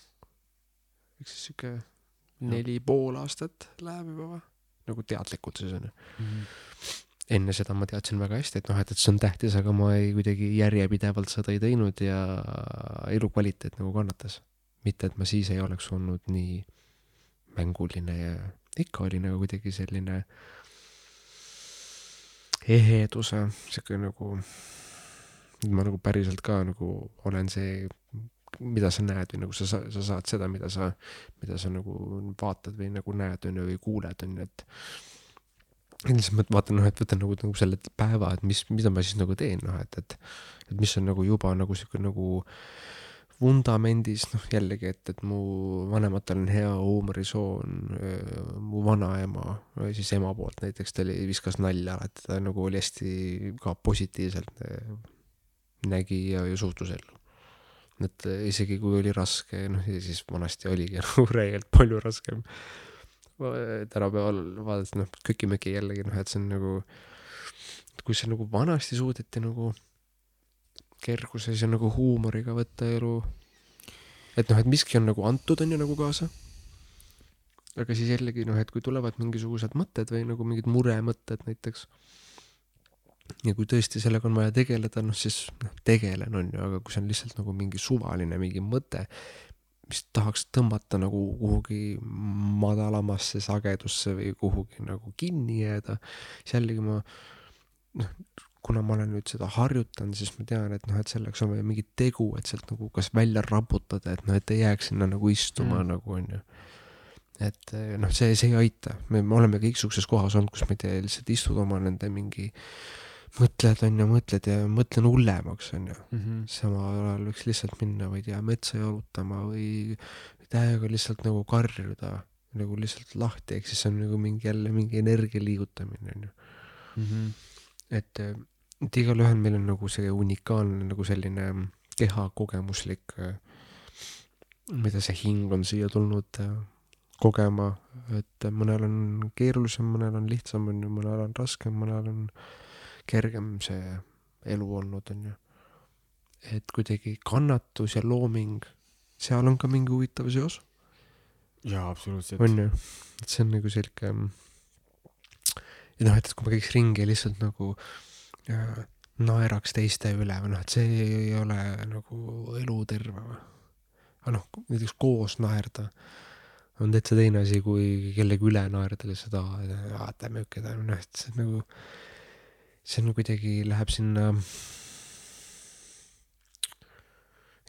ehk siis sihuke neli pool aastat läheb juba või? nagu teadlikult siis onju. Mhm. Enne seda ma teadsin väga hästi, et noh, et, et see on tähtis, aga ma ei kuidagi järjepidevalt seda ei teinud ja elukvaliteet nagu kannatas. mitte, et ma siis ei oleks olnud nii mänguline ja ikka olin, aga kuidagi selline eheduse, sihuke nagu, ma nagu päriselt ka nagu olen see, mida sa näed või nagu sa, sa, sa saad seda, mida sa, mida sa nagu vaatad või nagu näed, on ju, või kuuled, on ju, et ja lihtsalt ma vaatan, noh, et võtan nagu, nagu selle päeva, et mis, mida ma siis nagu teen, noh, et, et, et mis on nagu juba nagu sihuke nagu vundamendis, noh jällegi, et, et mu vanematel on hea huumorisoon, mu vanaema, siis ema poolt näiteks, ta oli, viskas nalja alati, ta nagu oli hästi ka positiivselt nägi ja, ja suhtus ellu. et isegi kui oli raske, noh ja siis vanasti oligi nagu reegelt palju raskem. Tänapäeval vaadates, noh, köki-möki jällegi, noh, et see on nagu, kui see nagu vanasti suudeti nagu kerguses ja nagu huumoriga võtta elu. et noh, et miski on nagu antud, on ju nagu kaasa. aga siis jällegi noh, et kui tulevad mingisugused mõtted või nagu mingid muremõtted näiteks. ja kui tõesti sellega on vaja tegeleda, noh siis noh, tegelen on ju, aga kui see on lihtsalt nagu mingi suvaline mingi mõte, mis tahaks tõmmata nagu kuhugi madalamasse sagedusse või kuhugi nagu kinni jääda, siis jällegi ma noh, kuna ma olen nüüd seda harjutanud, siis ma tean, et noh, et selleks on vaja mingit tegu, et sealt nagu kas välja raputada, et noh, et ei jääks sinna nagu istuma Mm. nagu onju. et eh, noh, see, see ei aita, me, me oleme kõik siukses kohas olnud, kus ma ei tea, lihtsalt istud oma nende mingi, mõtled on ju, mõtled ja mõtlen hullemaks on ju. Mhm. samal ajal võiks lihtsalt minna, ma ei tea, metsa jalutama või täiega lihtsalt nagu karjuda nagu lihtsalt lahti, ehk siis on nagu mingi jälle mingi energia liigutamine on ju. Mhm. et, et igalühel meil on nagu see unikaalne nagu selline kehakogemuslik, mida see hing on siia tulnud äh, kogema, et mõnel on keerulisem, mõnel on lihtsam, on ju, mõnel on raskem, mõnel on kergem see elu olnud, on ju. et kuidagi kannatus ja looming, seal on ka mingi huvitav seos, jaa, absoluutselt. on ju, et see on nagu sihuke ja noh, et, kui ma käiks ringi lihtsalt nagu äh, naeraks teiste üle või noh, et see ei ole nagu eluterve või. aga noh, näiteks koos naerda on täitsa teine asi, kui kellegi üle naerda lihtsalt, aa, ta on, noh, et see on nagu, see on kuidagi, läheb sinna,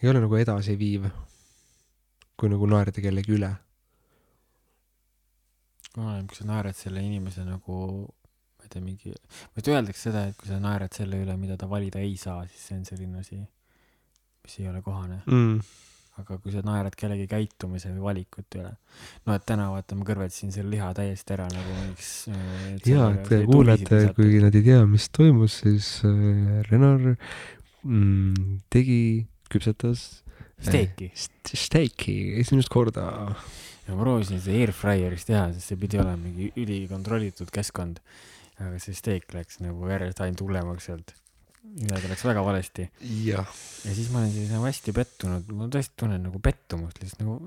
ei ole nagu edasiviiv, kui nagu naerda kellegi üle oleneb, kui sa naerad selle inimese nagu, ma ei tea, mingi, vot öeldakse seda, et kui sa naerad selle üle, mida ta valida ei saa, siis see on selline asi, mis ei ole kohane. mm.. Aga kui sa naerad kellegi käitumise või valikute üle, no et täna vaata, ma kõrvetasin selle liha täiesti ära nagu mingiks. ja, et te kuulete, kui nad ei tea, mis toimus, siis äh, Renar mm, tegi, küpsetas steeki. st- steiki esimest korda. ja ma proovisin seda airfryeris teha, sest see pidi olema mingi ülikontrollitud keskkond. aga see steek läks nagu järjest ainult hullemaks sealt. Midagi läks väga valesti ja siis ma olen siis nagu hästi pettunud, ma tõesti tunnen nagu pettumust lihtsalt nagu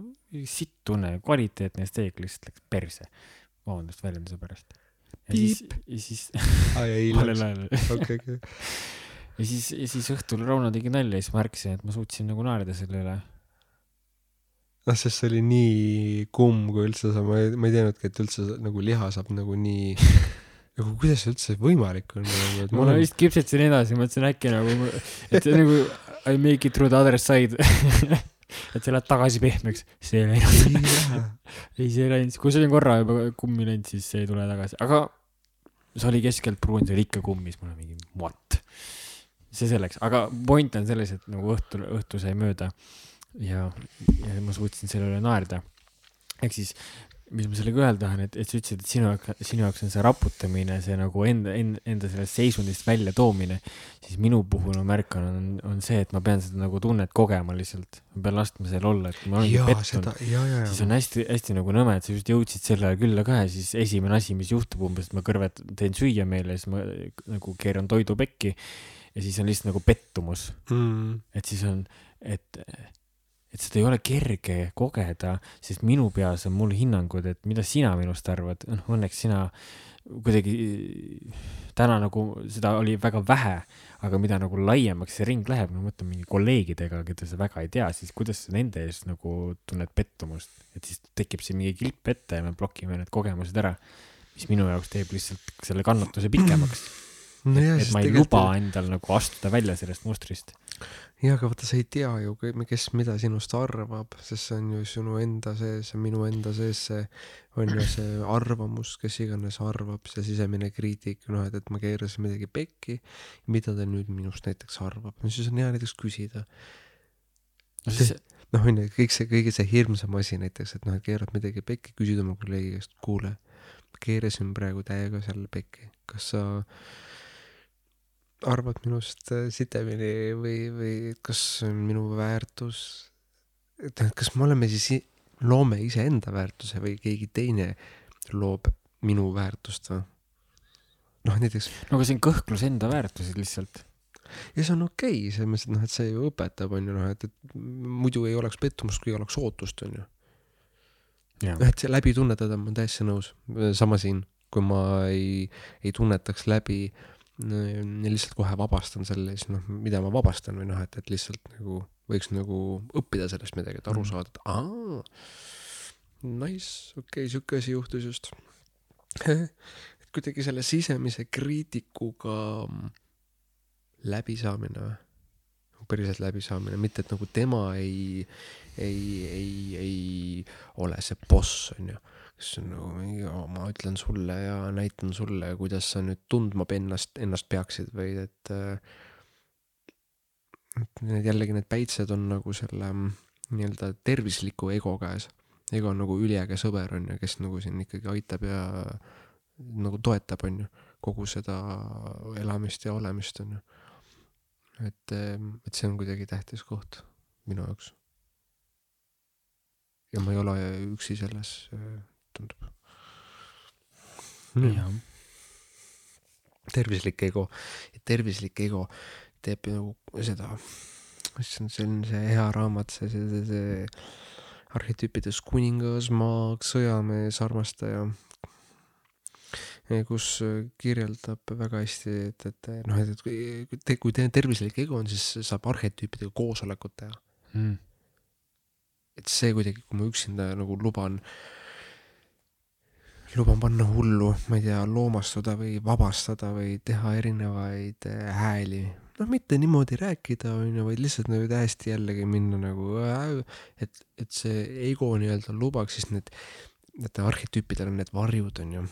sitt tunne, kvaliteetne steek lihtsalt läks perse. vabandust väljenduse pärast. ja siis, ja siis, ei vale läks, okei, okei. ja siis, ja siis õhtul Rauno tegi nalja ja siis ma märkasin, et ma suutsin nagu naerda selle üle. noh, sest see oli nii kumm, kui üldse sa, ma ei, ma ei teadnudki, et üldse nagu liha saab nagu nii, nagu kuidas see üldse võimalik on nagu, et ma olen vist kipsetasin edasi, mõtlesin äkki nagu, et see nagu I make it through the other side. et see läheb tagasi pehmeks, see ei läinud. ei, see ei läinud, kui see oli korra juba kummi läinud, siis see ei tule tagasi, aga see oli keskelt pruun, see oli ikka kummis, mul on mingi what. see selleks, aga point on selles, et nagu õhtul, õhtu sai mööda ja, ja ma suutsin selle üle naerda. ehk siis, mis ma sellega öelda tahan, et, et sa ütlesid, et sinu jaoks, sinu jaoks on see raputamine, see nagu enda, enda, sellest seisundist välja toomine, siis minu puhul ma märkan, on, on see, et ma pean seda nagu tunnet kogema lihtsalt. ma pean laskma seal olla, et kui ma olengi pettunud siis on hästi-hästi nagu nõme, et sa just jõudsid selle külla ka ja siis esimene asi, mis juhtub umbes, et ma kõrvet teen süüa meile siis ma nagu keeran toidu pekki ja siis on lihtsalt nagu pettumus, Mm. et siis on, et, et seda ei ole kerge kogeda, sest minu peas on mul hinnangud, et mida sina minust arvad, noh õnneks sina kuidagi täna nagu seda oli väga vähe, aga mida nagu laiemaks see ring läheb, ma mõtlen mingi kolleegidega, keda sa väga ei tea, siis kuidas sa nende ees nagu tunned pettumust, et siis tekib siin mingi kilp ette ja me blokime need kogemused ära, mis minu jaoks teeb lihtsalt selle kannatuse pikemaks, nojah, et sest ma ei luba endal nagu astuda välja sellest mustrist. jaa, aga vaata, sa ei tea ju, kes mida sinust arvab, sest see on ju sinu enda sees ja minu enda sees see on ju see arvamus, kes iganes arvab, see sisemine kriitik, noh, et, et ma keerasin midagi pekki, mida ta nüüd minust näiteks arvab, no siis on hea näiteks küsida. no siis, noh, on ju, kõik see, kõige see hirmsam asi näiteks, et noh, et keerad midagi pekki, küsid oma kolleegi käest, kuule, keerasin praegu täiega selle pekki, kas sa arvad minust äh, sitemini või, või kas minu väärtus, et kas me oleme siis, loome iseenda väärtuse või keegi teine loob minu väärtust või? noh, näiteks no aga see on kõhklus enda väärtused lihtsalt. ja see on okei okay,, selles mõttes, et noh, et see ju õpetab, on ju noh, et, et muidu ei oleks pettumust, kui oleks ootust, on ju. noh, et see läbi tunnetada ma olen täiesti nõus, sama siin, kui ma ei, ei tunnetaks läbi ja lihtsalt kohe vabastan selle, siis noh, mida ma vabastan või noh, et, et lihtsalt nagu võiks nagu õppida sellest midagi, et aru Mhm. saada, et aa, nice, okei okay,, sihuke asi juhtus just. et kuidagi selle sisemise kriitikuga läbisaamine või? päriselt läbisaamine, mitte et nagu tema ei, ei, ei, ei ole see boss, onju. Kes on nagu mingi, ma ütlen sulle ja näitan sulle, kuidas sa nüüd tundma ennast, ennast peaksid või et. et need jällegi need päitsed on nagu selle mm, nii-öelda tervisliku ego käes. ego on nagu üliäge sõber onju, kes nagu siin ikkagi aitab ja nagu toetab onju kogu seda elamist ja olemist onju. et, et see on kuidagi tähtis koht minu jaoks. ja ma ei ole üksi selles, tundub. jah, tervislik ego, tervislik ego teeb nagu seda, issand, see on see hea raamat, see, see, see, see arhetüüpides kuningas, maag, sõjamees, armastaja. kus kirjeldab väga hästi, et, et noh, et, et kui te- kui teil tervislik ego on, siis saab arhetüüpidega koosolekut teha. mm. et see kuidagi, kui ma üksinda nagu luban, luban panna hullu, ma ei tea, loomastuda või vabastada või teha erinevaid äh, hääli. noh, mitte niimoodi rääkida, onju, vaid lihtsalt nagu täiesti jällegi minna nagu, et, et see ego nii-öelda lubaks siis need, need arhetüüpidel on need varjud, onju.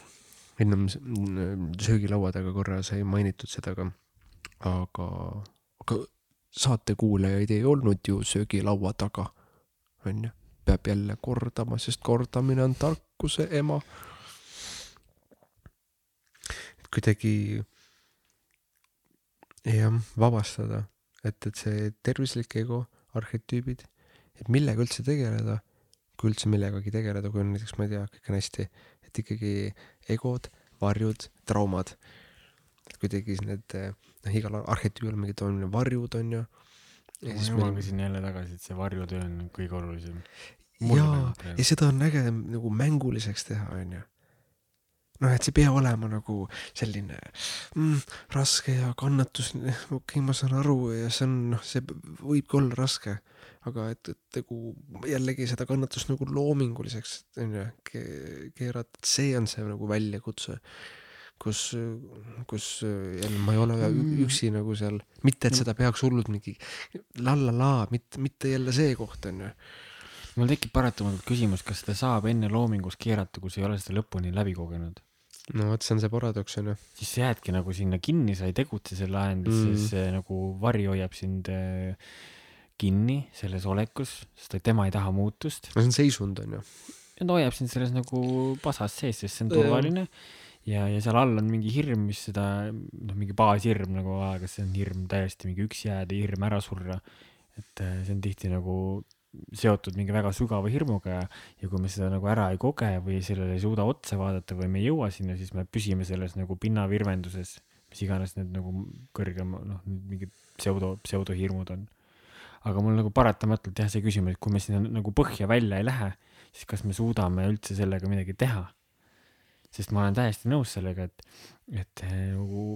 ennem s- m- söögilaua taga korra sai mainitud seda ka, aga, aga saatekuulajaid ei olnud ju söögilaua taga onju, peab jälle kordama, sest kordamine on tarkuse ema. Kuidagi jah, vabastada, et, et see tervislik ego, arhetüübid, et millega üldse tegeleda, kui üldse millegagi tegeleda, kui on näiteks, ma ei tea, kõik on hästi, et ikkagi egod, varjud, traumad. et kuidagi need, noh, igal arhetüübil on mingid on varjud, onju. ma hüppasin jälle tagasi, et see varjutöö on kõige olulisem. jaa, ja seda on äge nagu mänguliseks teha, onju. noh, et see ei pea olema nagu selline mm, raske ja kannatus, okei okay,, ma saan aru ja see on, noh, see võibki olla raske, aga et, et nagu jällegi seda kannatust nagu loominguliseks, onju, keerata, et see on see nagu väljakutse kus, kus jälle ma ei ole ü- üksi nagu seal, mitte et seda peaks hullult mingi la-la-la, mitte, mitte jälle see koht onju mul tekib paratamatult küsimus, kas seda saab enne loomingus keerata, kui sa ei ole seda lõpuni läbi kogenud. no vot, see on see paradoks onju. siis sa jäädki nagu sinna kinni, sa ei tegutse selle ajendis mm., siis see nagu vari hoiab sind äh, kinni selles olekus, sest tema ei taha muutust no see on seisund onju. ja ta hoiab sind selles nagu pasas sees, sest see on turvaline ja, ja seal all on mingi hirm, mis seda, noh, mingi baashirm nagu, kas see on hirm täiesti mingi üksi jääda, hirm ära surra. et äh, see on tihti nagu seotud mingi väga sügava hirmuga ja, ja kui me seda nagu ära ei koge või sellele ei suuda otsa vaadata või me ei jõua sinna, siis me püsime selles nagu pinnavirvenduses, mis iganes need nagu kõrgem, noh, mingid pseudo, pseudohirmud on. aga mul nagu paratamatult jah, see küsimus, et kui me sinna nagu põhja välja ei lähe, siis kas me suudame üldse sellega midagi teha? sest ma olen täiesti nõus sellega, et, et eh, nagu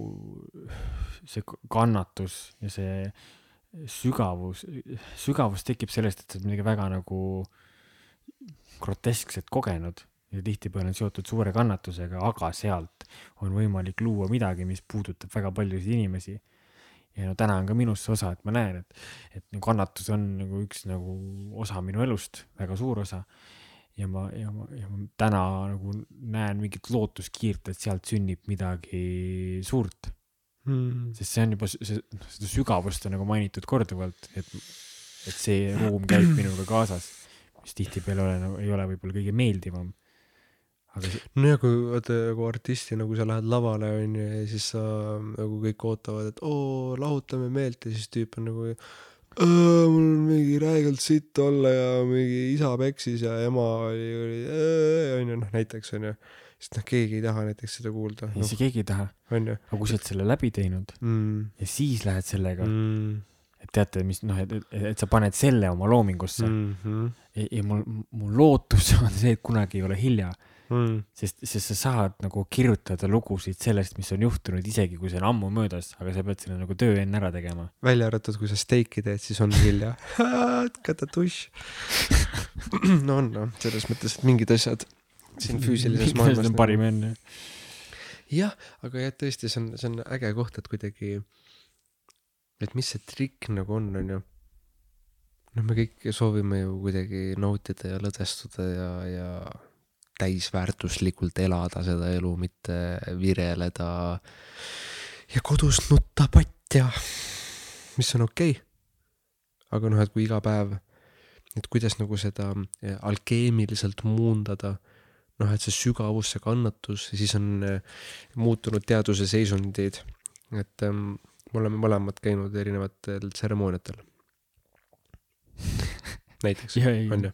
see kannatus ja see sügavus, sügavus tekib sellest, et sa oled midagi väga nagu groteskset kogenud ja tihtipeale on seotud suure kannatusega, aga sealt on võimalik luua midagi, mis puudutab väga paljusid inimesi. ja no täna on ka minust see osa, et ma näen, et, et nagu kannatus on nagu üks nagu osa minu elust, väga suur osa ja ma, ja ma, ja ma täna nagu näen mingit lootuskiirt, et sealt sünnib midagi suurt, Mm. sest see on juba, see, seda sügavust on nagu mainitud korduvalt, et, et see ruum käib minuga kaasas, mis tihtipeale ole, nagu, ei ole võib-olla kõige meeldivam. aga see, no ja kui vaata nagu artisti nagu sa lähed lavale onju ja siis sa nagu kõik ootavad, et oo lahutame meelt ja siis tüüp on nagu "Aa, mul on mingi räigelt sitt olla ja mingi isa peksis ja ema oli, oli onju noh näiteks onju. Sest noh, keegi ei taha näiteks seda kuulda ei, noh see keegi ei taha, aga kui sa oled selle läbi teinud mm.. ja siis lähed sellega mm., et teate, mis noh, et, et, et sa paned selle oma loomingusse mm. Mm -hmm. ja, ja mul, mul lootus on see, et kunagi ei ole hilja, mm. sest, sest sa saad nagu kirjutada lugusid sellest, mis on juhtunud, isegi kui see on ammu möödas, aga sa pead selle nagu töö enne ära tegema. välja arvatud, kui sa steiki teed, siis on hilja. katatuš. no on noh, selles mõttes, et mingid asjad siin füüsilises maailmas. see on parim enne. jah, aga jah, tõesti, see on, see on äge koht, et kuidagi et mis see trikk nagu on, on ju. noh, me kõik soovime ju kuidagi nautida ja lõdvestuda ja, ja täisväärtuslikult elada seda elu, mitte vireleda ja kodus nutta patja, mis on okei okay. aga noh, et kui iga päev, et kuidas nagu seda alkeemiliselt muundada, noh, et see sügavus, see kannatus, siis on eh, muutunud teaduse seisundid, et ähm, me oleme mõlemad käinud erinevatel tseremooniatel näiteks, on ju.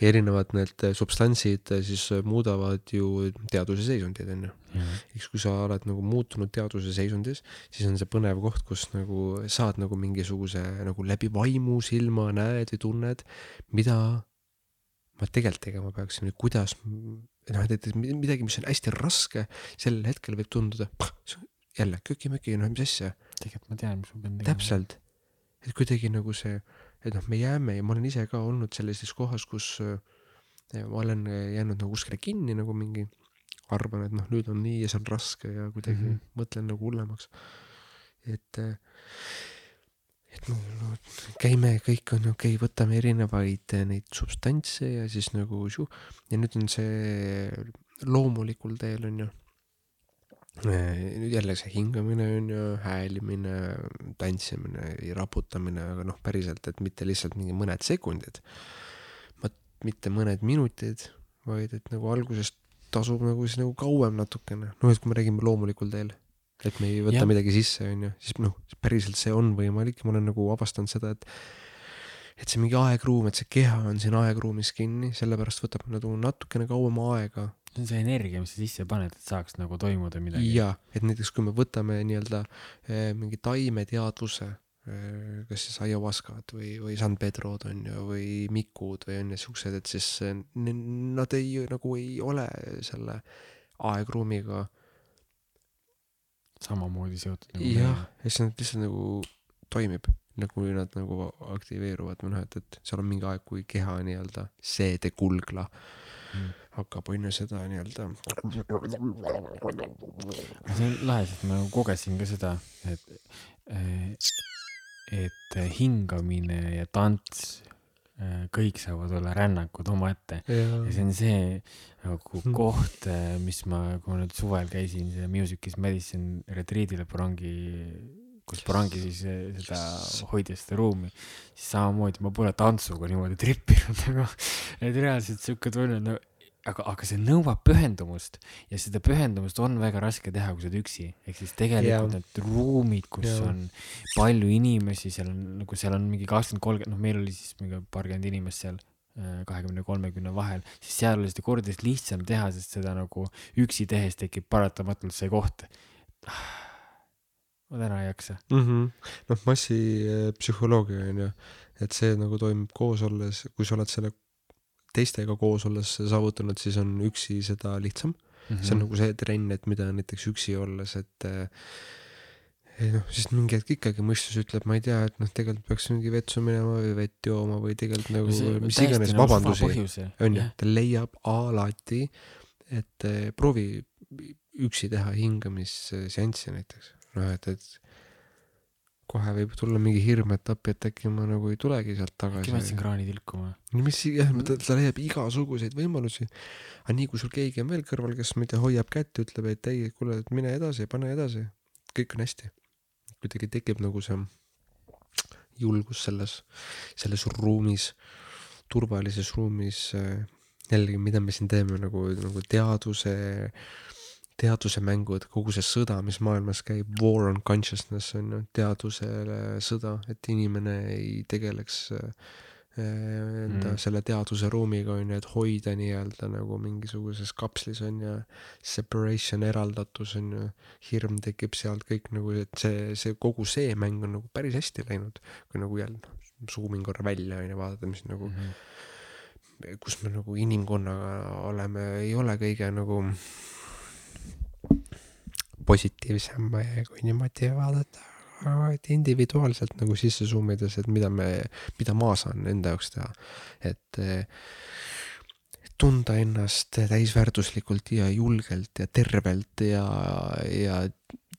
ja erinevad need substantsid siis muudavad ju teaduse seisundit, on ju. eks kui sa oled nagu muutunud teaduse seisundis, siis on see põnev koht, kus nagu saad nagu mingisuguse nagu läbi vaimu silma näed või tunned, mida ma tegelikult tegema peaksin kuidas, noh, et midagi, mis on hästi raske, sel hetkel võib tunduda, jälle köki-möki, noh, mis asja. tegelikult ma tean, mis ma pean tegema. täpselt, et kuidagi nagu see et noh, me jääme ja ma olen ise ka olnud sellises kohas, kus äh, ma olen jäänud nagu kuskile kinni nagu mingi, arvan, et noh, nüüd on nii ja see on raske ja kuidagi mm -hmm. mõtlen nagu hullemaks. et, äh, et no, no käime, kõik on okei okay,, võtame erinevaid äh, neid substantse ja siis nagu ja nüüd on see loomulikul teel on ju nüüd jälle see hingamine on ju, häälimine, tantsimine, raputamine, aga noh, päriselt, et mitte lihtsalt mingi mõned sekundid. mitte mõned minutid, vaid et nagu algusest tasub nagu siis nagu kauem natukene, noh, et kui me räägime loomulikul teel, et me ei võta ja. midagi sisse, on ju, siis noh, päriselt see on võimalik ma olen nagu avastanud seda, et et see mingi aegruum, et see keha on siin aegruumis kinni, sellepärast võtab nagu natukene kauem aega see on see energia, mis sa sisse paned, et saaks nagu toimuda midagi. jaa, et näiteks kui me võtame nii-öelda eh, mingi taimeteadvuse, eh, kas siis ayahuascad või, või San Pedrod on ju, või mikud või on ju siuksed, et siis eh, nad ei, nagu ei ole selle aegruumiga. Samamoodi seotud nagu. jah, ja siis nad lihtsalt nagu toimib nagu nad nagu aktiveeruvad või noh, et, et seal on mingi aeg, kui keha nii-öelda seedekulgla mm hakkab on ju seda nii-öelda. see on lahe, sest ma kogesin ka seda, et, et hingamine ja tants, kõik saavad olla rännakud omaette. ja see on see nagu hmm. koht, mis ma, kui ma nüüd suvel käisin Music is Medicine retriidile Porangi kus Porangi siis seda hoidis seda ruumi, siis samamoodi ma pole tantsuga niimoodi trippinud nagu, et reaalselt siuke tunne, no aga, aga see nõuab pühendumust ja seda pühendumust on väga raske teha, kui sa oled üksi, ehk siis tegelikult yeah. need ruumid, kus yeah. on palju inimesi, seal on nagu seal on mingi kakskümmend, kolmkümmend, noh, meil oli siis mingi paarkümmend inimest seal äh, kahekümne, kolmekümne vahel, siis seal oli seda kordades lihtsam teha, sest seda nagu üksi tehes tekib paratamatult see koht. ma täna ei jaksa mm -hmm.. noh, massipsühholoogia on ju, et see nagu toimub koos olles, kui sa oled selle teistega koos olles saavutanud, siis on üksi seda lihtsam mm. -hmm. see on nagu see trenn, et mida näiteks üksi olles, et eh, noh, siis mingi hetk ikkagi mõistus ütleb, ma ei tea, et noh, tegelikult peaks mingi vetsu minema või vett jooma või tegelikult nagu see, mis iganes vabandusi, onju, ta leiab alati, et eh, proovi üksi teha hingamisseanssi näiteks, noh et, et kohe võib tulla mingi hirm, et äkki ma nagu ei tulegi sealt tagasi. äkki ma jätsin kraani tilkuma. no mis, jah, ta, ta leiab igasuguseid võimalusi. aga nii kui sul keegi on veel kõrval, kes, tea, hoiab kätt, ütleb, et ei, kuule, et mine edasi, pane edasi, kõik on hästi. kuidagi tekib nagu see julgus selles, selles ruumis, turvalises ruumis äh, jällegi, mida me siin teeme nagu, nagu teaduse teadusemängud, kogu see sõda, mis maailmas käib, war on consciousness on ju, teadusele sõda, et inimene ei tegeleks äh, enda mm. selle teaduse ruumiga on ju, et hoida nii-öelda nagu mingisuguses kapslis on ju, separation, eraldatus on ju, hirm tekib sealt kõik nagu, et see, see kogu see mäng on nagu päris hästi läinud, kui nagu jälle noh, suumin korra välja on ju, vaadata, mis nagu mm, -hmm. kus me nagu inimkonnaga oleme, ei ole kõige nagu positiivsem, kui niimoodi vaadata, et individuaalselt nagu sisse zoom ides, et mida me, mida ma saan enda jaoks teha, et tunda ennast täisväärtuslikult ja julgelt ja tervelt ja, ja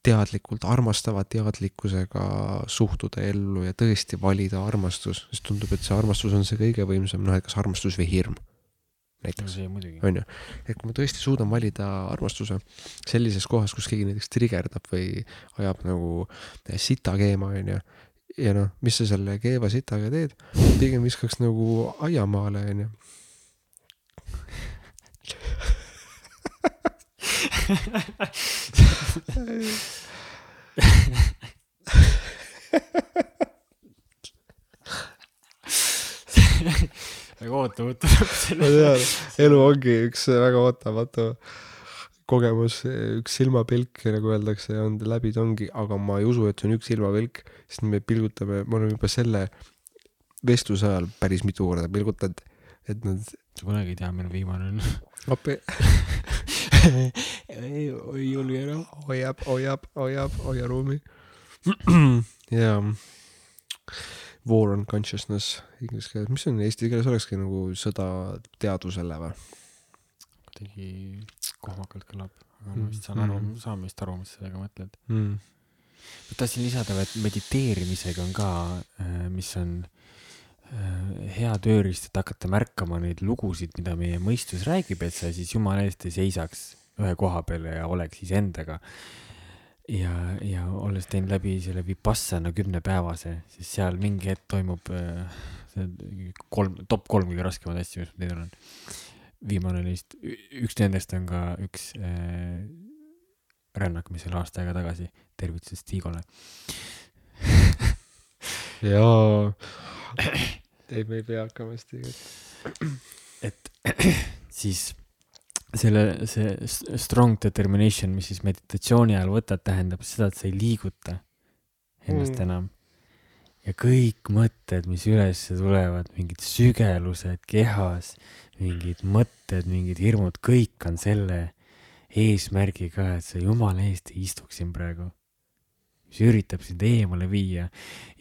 teadlikult, armastava teadlikkusega suhtuda ellu ja tõesti valida armastus, sest tundub, et see armastus on see kõige võimsam, noh, et kas armastus või hirm näiteks, muidugi. on ju. et kui ma tõesti suudan valida armastuse sellises kohas, kus keegi näiteks trigerdab või ajab nagu sita keema, on ju, ja noh, mis sa selle keeva sitaga teed, pigem viskaks nagu aiamaale, on ju. väga ootamatu ma tean, elu ongi üks väga ootamatu kogemus, üks silmapilk, nagu öeldakse, on läbi tongi, aga ma ei usu, et see on üks silmapilk, sest me pilgutame, me oleme juba selle vestluse ajal päris mitu korda pilgutanud, et nad sa kunagi ei tea, millal viimane on. appi ei julge enam. hoiab, hoiab, hoiab, hoia ruumi. jaa. War on consciousness inglise keeles, mis on eesti keeles olekski nagu sõda teadvusele või? kuidagi kohmakalt kõlab, aga ma vist saan aru, saan vist aru, mis sa sellega mõtled. mm.. ma tahtsin lisada, et mediteerimisega on ka, mis on äh, hea tööriist, et hakata märkama neid lugusid, mida meie mõistus räägib, et sa siis jumala eest ei seisaks ühe koha peal ja oleks iseendaga. ja, ja olles teinud läbi selle Vipassana kümnepäevase, siis seal mingi hetk toimub äh, see kolm, top kolm kõige raskemat asja, mis ma teinud olen. viimane neist, üks nendest on ka üks äh, rännak, mis oli aasta aega tagasi, tervitused Stigole. jaa. ei, me ei pea hakkama stiigat. et siis selle, see strong determination, mis siis meditatsiooni ajal võtad, tähendab seda, et sa ei liiguta ennast mm. enam. ja kõik mõtted, mis üles tulevad, mingid sügelused kehas, mingid mõtted, mingid hirmud, kõik on selle eesmärgiga, et sa jumala eest ei istuks siin praegu. Mis üritab sind eemale viia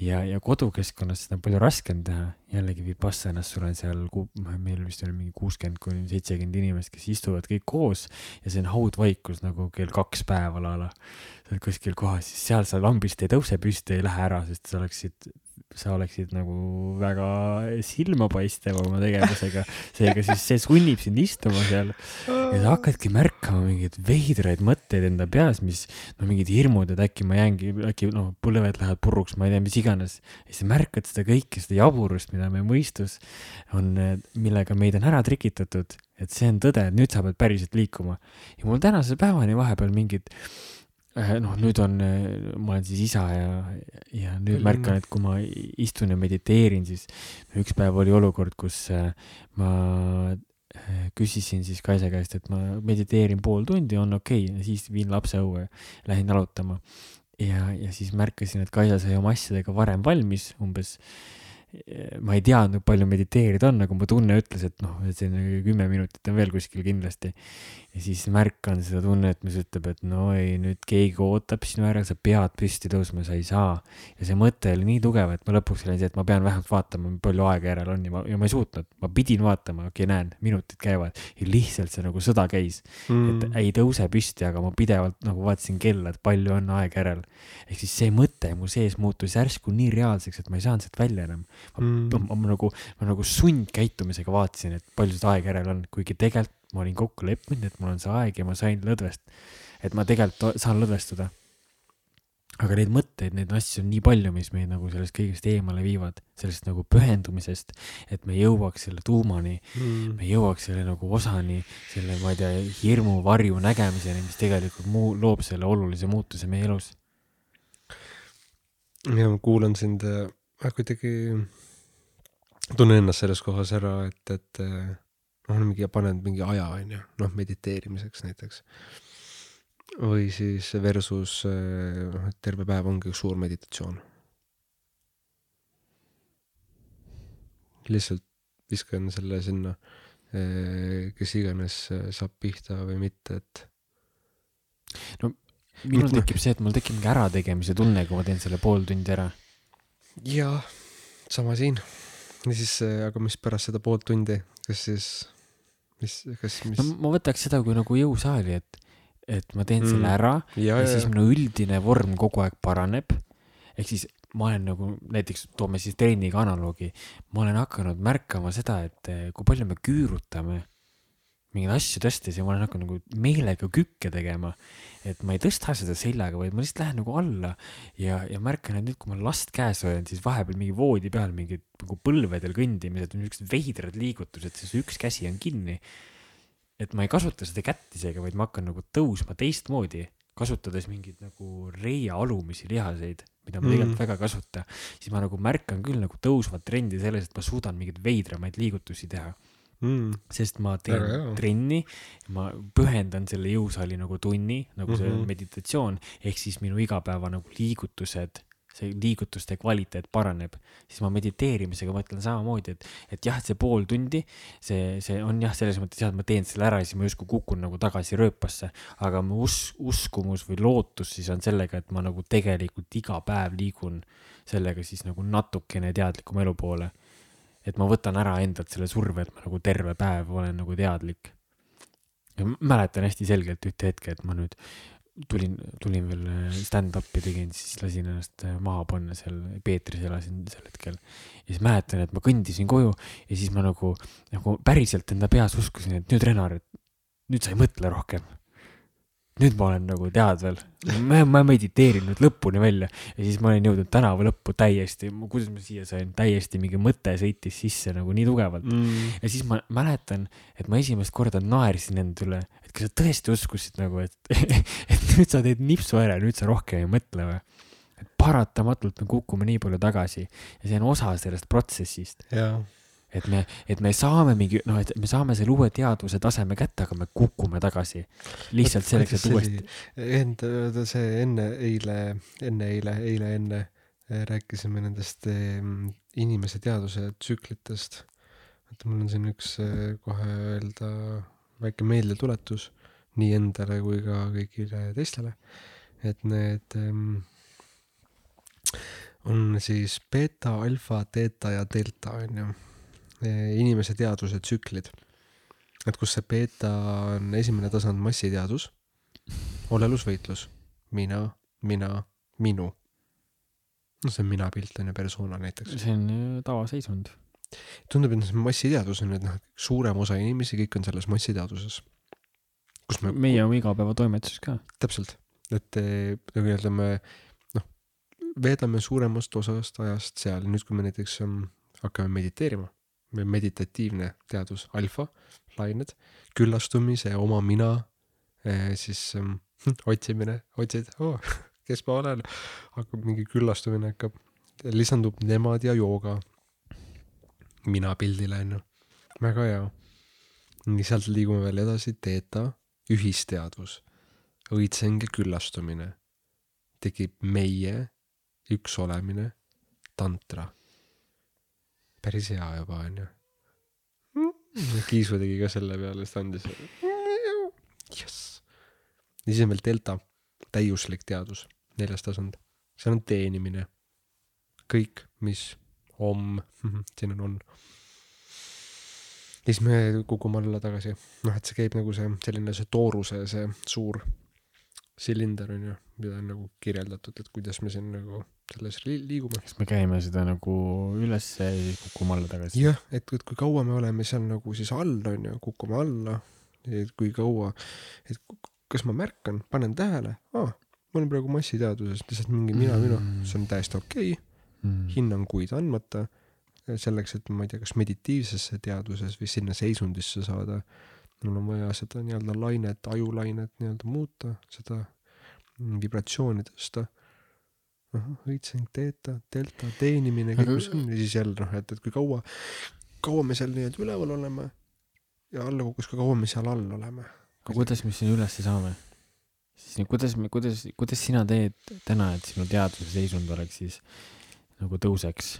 ja, ja kodukeskkonnas seda on palju raskem teha. jällegi Vipassanas sul on seal, meil vist oli mingi kuuskümmend kuni seitsekümmend inimest, kes istuvad kõik koos ja see on haudvaikus nagu kell kaks päeval a la. sa oled kuskil kohas, siis seal sa lambist ei tõuse püsti, ei lähe ära, sest sa oleksid, sa oleksid nagu väga silmapaistev oma tegevusega. seega siis see sunnib sind istuma seal ja sa hakkadki märkama mingeid veidraid mõtteid enda peas, mis no mingid hirmud, et äkki ma jäängi, äkki noh, põlved lähevad puruks, ma ei tea, mis iganes. ja siis märkad seda kõike, seda jaburust, mida meie mõistus on, millega meid on ära trikitatud, et see on tõde, et nüüd sa pead päriselt liikuma. ja mul tänase päevani vahepeal mingid noh, nüüd on, ma olen siis isa ja, ja nüüd Küll, märkan, et kui ma istun ja mediteerin, siis üks päev oli olukord, kus äh, ma äh, küsisin siis Kaisa käest, et ma mediteerin pool tundi, on okei okay., siis viin lapse õue, lähen jalutama. ja, ja siis märkasin, et Kaisa sai oma asjadega varem valmis, umbes ma ei teadnud, palju mediteerida on, aga mu tunne ütles, et noh, et see on kümme minutit on veel kuskil kindlasti. Ja siis märkan seda tunnet, mis ütleb, et no ei, nüüd keegi ootab sinu järel, sa pead püsti tõusma, sa ei saa. ja see mõte oli nii tugev, et ma lõpuks olin see, et ma pean vähemalt vaatama, palju aega järel on ja ma, ja ma ei suutnud, ma pidin vaatama, okei okay,, näen, minutid käivad ja lihtsalt see nagu sõda käis Mm. et ei tõuse püsti, aga ma pidevalt nagu vaatasin kella, et palju on aega järel. ehk siis see mõte mu sees muutus järsku nii reaalseks, et ma ei saanud sealt välja enam. ma, Mm. ma, ma nagu, ma nagu sundkäitumisega vaatasin, et palju seda aega järel on, kuigi tegelikult ma olin kokku leppinud, et mul on see aeg ja ma sain lõdvest. et ma tegelikult saan lõdvestuda. aga neid mõtteid, neid asju on nii palju, mis meid nagu sellest kõigest eemale viivad, sellest nagu pühendumisest, et me jõuaks selle tuumani Mm. me jõuaks selle nagu osani, selle, ma ei tea, hirmu varju nägemiseni, mis tegelikult muu, loob selle olulise muutuse meie elus. ja ma kuulan sind äh, kuidagi, tunnen ennast selles kohas ära, et, et äh, noh, mingi paned mingi aja, onju, noh, mediteerimiseks näiteks. või siis versus äh, noh, et terve päev ongi üks suur meditatsioon. lihtsalt viskan selle sinna, kes iganes äh, saab pihta või mitte, et minul Noh. tekib see, et mul tekib mingi ärategemise tunne, kui ma teen selle pool tundi ära. jaa, sama siin. ja siis, aga mis pärast seda poolt tundi, kas siis, mis, kas, mis no ma võtaks seda kui nagu jõusaali, et et ma teen mm. selle ära ja, ja siis minu üldine vorm kogu aeg paraneb. ehk siis ma olen nagu näiteks toome siis trenniga analoogi, ma olen hakanud märkama seda, et eh, kui palju me küürutame mingeid asju tõstes ja ma olen hakanud nagu meelega kükke tegema. et ma ei tõsta seda seljaga, vaid ma lihtsalt lähen nagu alla ja, ja märkan, et nüüd, kui ma last käes hoian, siis vahepeal mingi voodi peal mingid nagu põlvedel kõndimised, niisugused veidrad liigutused, siis üks käsi on kinni. et ma ei kasuta seda kätt isegi, vaid ma hakkan nagu tõusma teistmoodi, kasutades mingeid nagu reia alumisi lihaseid, mida ma Mm. tegelikult väga ei kasuta, siis ma nagu märkan küll nagu tõusvat trendi selles, et ma suudan mingeid veidramaid liigutusi teha, mm. sest ma teen trenni, ma pühendan selle jõusaali nagu tunni, nagu see mm. -hmm. meditatsioon, ehk siis minu igapäeva nagu liigutused, see liigutuste kvaliteet paraneb, siis ma mediteerimisega mõtlen samamoodi, et, et jah, see pool tundi, see, see on jah, selles mõttes jah, et ma teen selle ära ja siis ma justkui kukun nagu tagasi rööpasse, aga mu us-, uskumus või lootus siis on sellega, et ma nagu tegelikult iga päev liigun sellega siis nagu natukene teadlikuma elu poole. Et ma võtan ära endalt selle surve, et ma nagu terve päev olen nagu teadlik. mäletan hästi selgelt ühte hetke, et ma nüüd tulin, tulin veel äh, stand-up'i tegin, siis lasin ennast äh, maha panna seal, Peetris elasin sel hetkel. ja siis mäletan, et ma kõndisin koju ja siis ma nagu, nagu päriselt enda peas uskusin, et nüüd Renar, et nüüd sa ei mõtle rohkem. Nüüd ma olen nagu teadvel, ma, ma mediteerin nüüd lõpuni välja ja siis ma olin jõudnud tänava lõppu täiesti, kuidas ma siia sain, täiesti mingi mõte sõitis sisse nagu nii tugevalt. Mm. ja siis ma mäletan, et ma esimest korda naersin enda üle, et kas sa tõesti uskusid nagu, et, et nüüd sa teed nipsu ära, nüüd sa rohkem ei mõtle või? et paratamatult me kukume nii palju tagasi ja see on osa sellest protsessist, jaa, et me, et me saame mingi, noh, et me saame selle uue teadvuse taseme kätte, aga me kukume tagasi lihtsalt selleks, et uuesti. Enda, see enne, eile, enne eile, eile enne eh, rääkisime nendest eh, inimese teadvuse tsüklitest. et mul on siin üks eh, kohe öelda väike meeldetuletus nii endale kui ka kõigile teistele, et need em, on siis beeta, alfa, teeta ja delta on ju, inimese teadvuse tsüklid. et kus see beeta on esimene tasand massiteadvus, olelusvõitlus, mina, mina, minu. no see on mina pilt on ju persona näiteks. see on ju tavaseisund. tundub, et see massiteadvus on, et noh, suurem osa inimesi, kõik on selles massiteadvuses. kus me meie oma igapäevatoimetuses ka. täpselt, et eh, nagu öelda, me noh, veedame suuremast osast ajast seal, nüüd kui me näiteks um, hakkame mediteerima, meditatiivne teadvus, alfa, lained, küllastumise oma mina eh,, siis um, otsimine, otsid oh, kes ma olen, hakkab mingi küllastumine hakkab, lisandub nemad ja jooga mina pildile onju, väga hea. nii sealt liigume veel edasi, teeta, ühisteadvus õitseng ja küllastumine, tekib meie üks olemine, tantra. Päris hea juba onju. Kiisu tegi ka selle peale, siis ta andis. jess. ja siis on veel delta, täiuslik teadvus, neljas tasand, seal on teenimine. kõik, mis om, siin on on. ja siis me kukume alla tagasi, noh, et see käib nagu see selline see tooruse see suur silinder on ju, mida on nagu kirjeldatud, et kuidas me siin nagu selles li liigume. kas me käime seda nagu ülesse ja siis kukume alla tagasi? jah, et, et kui kaua me oleme seal nagu siis all on ju, kukume alla, et kui kaua, et kas ma märkan, panen tähele, aa, ma olen praegu massiteaduses, lihtsalt mingi mina, minu, see on täiesti okei okay,, mm.. hinnanguid andmata, selleks, et ma ei tea, kas meditiivsesse teadvuses või sinna seisundisse saada, mul on vaja seda nii-öelda lainet, ajulainet nii-öelda muuta, seda vibratsiooni tõsta. ahah, õitseng, teeta, delta, teenimine, kõik mis on ja siis jälle noh, et, et kui kaua, kaua me seal nii-öelda üleval oleme ja alla kukkus, kui kaua me seal all oleme. aga kuidas me sinna ülesse saame? siis nii, kuidas me, kuidas, kuidas sina teed täna, et sinu teadvuse seisund oleks siis nagu tõuseks?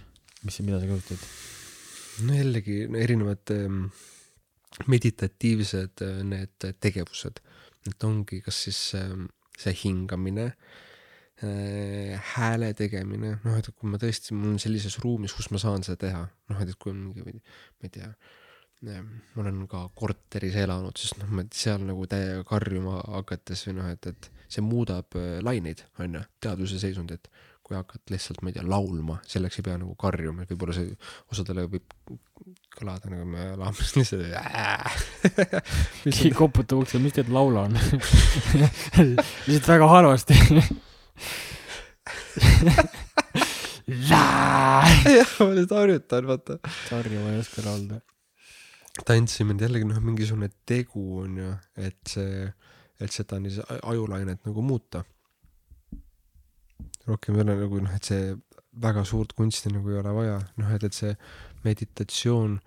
mis, mida sa kasutad? no jällegi no erinevad ähm, meditatiivsed äh, need tegevused, et ongi kas siis ähm, see hingamine äh,, hääle tegemine, noh, et kui ma tõesti, mul on sellises ruumis, kus ma saan seda teha, noh, et kui on mingi, ma ei tea, ma olen ka korteris elanud, siis noh, seal nagu täiega karjuma hakates või noh, et, et see muudab äh, laineid, onju, teadvuse seisundit. Kui hakkad lihtsalt, ma ei tea, laulma, selleks ei pea nagu karjuma, et võib-olla see osadele võib kõlada nagu me laulame lihtsalt. keegi koputab ukse, mis teed laulan? lihtsalt väga halvasti. jah, ma lihtsalt harjutan, vaata. Sorry, ma ei oska laulda. tantsimine jällegi noh, mingisugune tegu on ju, et see, et seda nii ajulainet nagu muuta. Rohkem ei ole nagu noh, et see väga suurt kunsti nagu ei ole vaja, noh et, et see meditatsioon.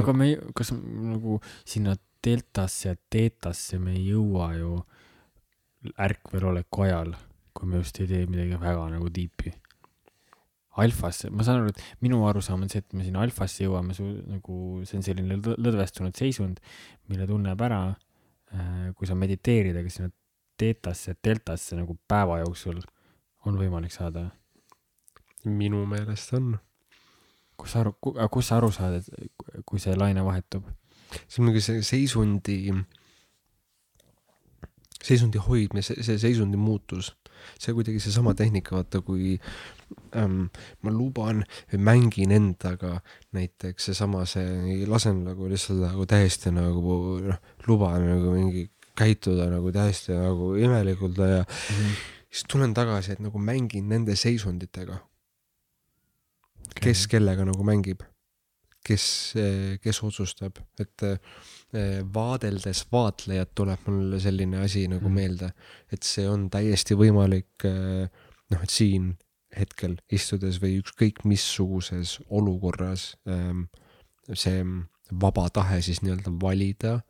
aga me kas nagu sinna deltasse ja teetasse me ei jõua ju ärkveloleku ajal, kui me just ei tee midagi väga nagu tiipi. alfasse, ma saan aru, et minu arusaam on see, et me sinna alfasse jõuame, nagu see on selline lõ- lõdvestunud seisund, mille tunneb ära, kui sa mediteerid, aga sinna teetasse, deltasse nagu päeva jooksul on võimalik saada. minu meelest on. kus sa aru, kus sa aru saad, et kui see laine vahetub? see on nagu see seisundi, seisundi hoidmine, see, see seisundi muutus, see kuidagi seesama tehnika, vaata kui ähm, ma luban mängin endaga näiteks seesama, see lasen nagu lihtsalt nagu täiesti nagu noh, luban nagu mingi käituda nagu täiesti nagu imelikult ja siis tulen tagasi, et nagu mängin nende seisunditega, kes kellega nagu mängib, kes, kes otsustab, et eh, vaadeldes vaatlejat tuleb mulle selline asi nagu Mhm. meelde, et see on täiesti võimalik eh, noh, et siin hetkel istudes või ükskõik missuguses olukorras ehm, see vaba tahe siis nii-öelda valida,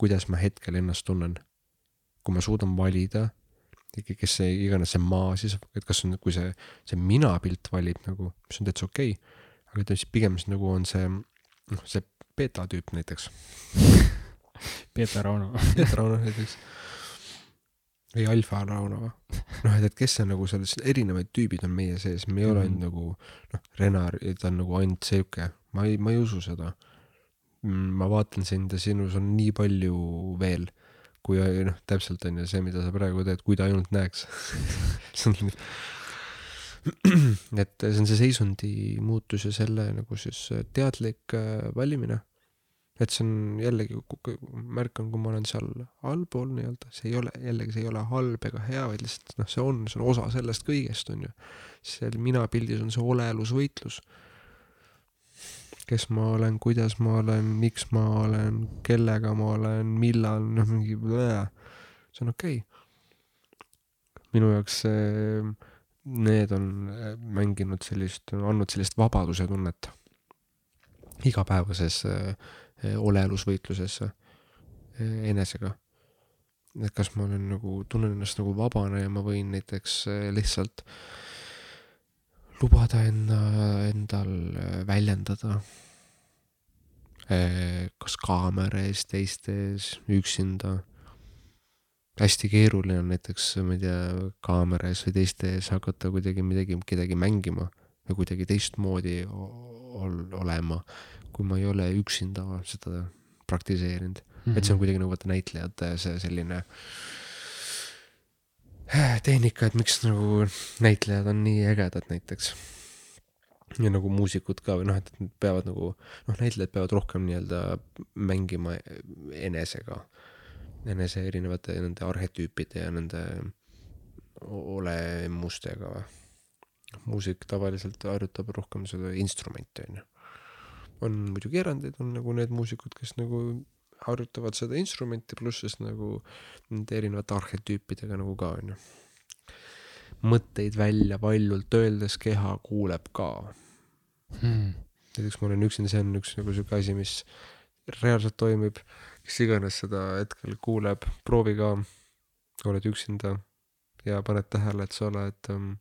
kuidas ma hetkel ennast tunnen. kui ma suudan valida, kes see iganes see maa siis, et kas on, kui see, see minapilt valib nagu, mis on täitsa okei okay,, aga ütleme siis pigem siis nagu on see, noh, see beeta tüüp näiteks, Peeter Rauno. beeta Rauno näiteks või alfa Rauno või, noh, et, et kes see nagu selles, erinevaid tüübid on meie sees, me ei ole ainult Mhm. nagu noh, Renar, ta on nagu ainult sihuke, ma ei, ma ei usu seda. ma vaatan sind ja sinus on nii palju veel, kui noh, täpselt on ju see, mida sa praegu teed, kui ta ainult näeks. see on, et see on see seisundi muutus ja selle nagu siis teadlik äh, valimine. et see on jällegi, märkan, kui ma olen seal allpool nii-öelda, see ei ole jällegi, see ei ole halb ega hea, vaid lihtsalt noh, see on, see on osa sellest kõigest, on ju. seal minapildis on see olelusvõitlus. Kes ma olen, kuidas ma olen, miks ma olen, kellega ma olen, millal, noh mingi, see on okei okay.. minu jaoks see, need on äh, mänginud sellist, andnud sellist vabaduse tunnet igapäevases äh, äh, enesega. et kas ma olen nagu, tunnen ennast nagu vabane ja ma võin näiteks äh, lihtsalt lubada enda, endal äh, väljendada. kas kaamera ees, teiste ees, üksinda. hästi keeruline on näiteks, ma ei tea, kaamera ees või teiste ees hakata kuidagi midagi, kedagi mängima või kuidagi teistmoodi ol- olema, kui ma ei ole üksinda seda praktiseerinud. et see on kuidagi nagu vaata näitlejate see selline tehnika, et miks nagu näitlejad on nii ägedad näiteks. ja nagu muusikud ka või noh, et nad peavad nagu, noh, näitlejad peavad rohkem nii-öelda mängima enesega, enese erinevate nende arhetüüpide ja nende olemustega. muusik tavaliselt harjutab rohkem seda instrumenti, onju. on muidugi erandeid, on nagu need muusikud, kes nagu harjutavad seda instrumenti, pluss siis nagu nende erinevate arhetüüpidega nagu ka onju. mõtteid välja valjult öeldes keha kuuleb ka. Hmm. näiteks ma olen üksinda, see on üks nagu siuke asi, mis reaalselt toimib. kes iganes seda hetkel kuuleb, proovi ka, oled üksinda ja paned tähele, et sa oled ähm,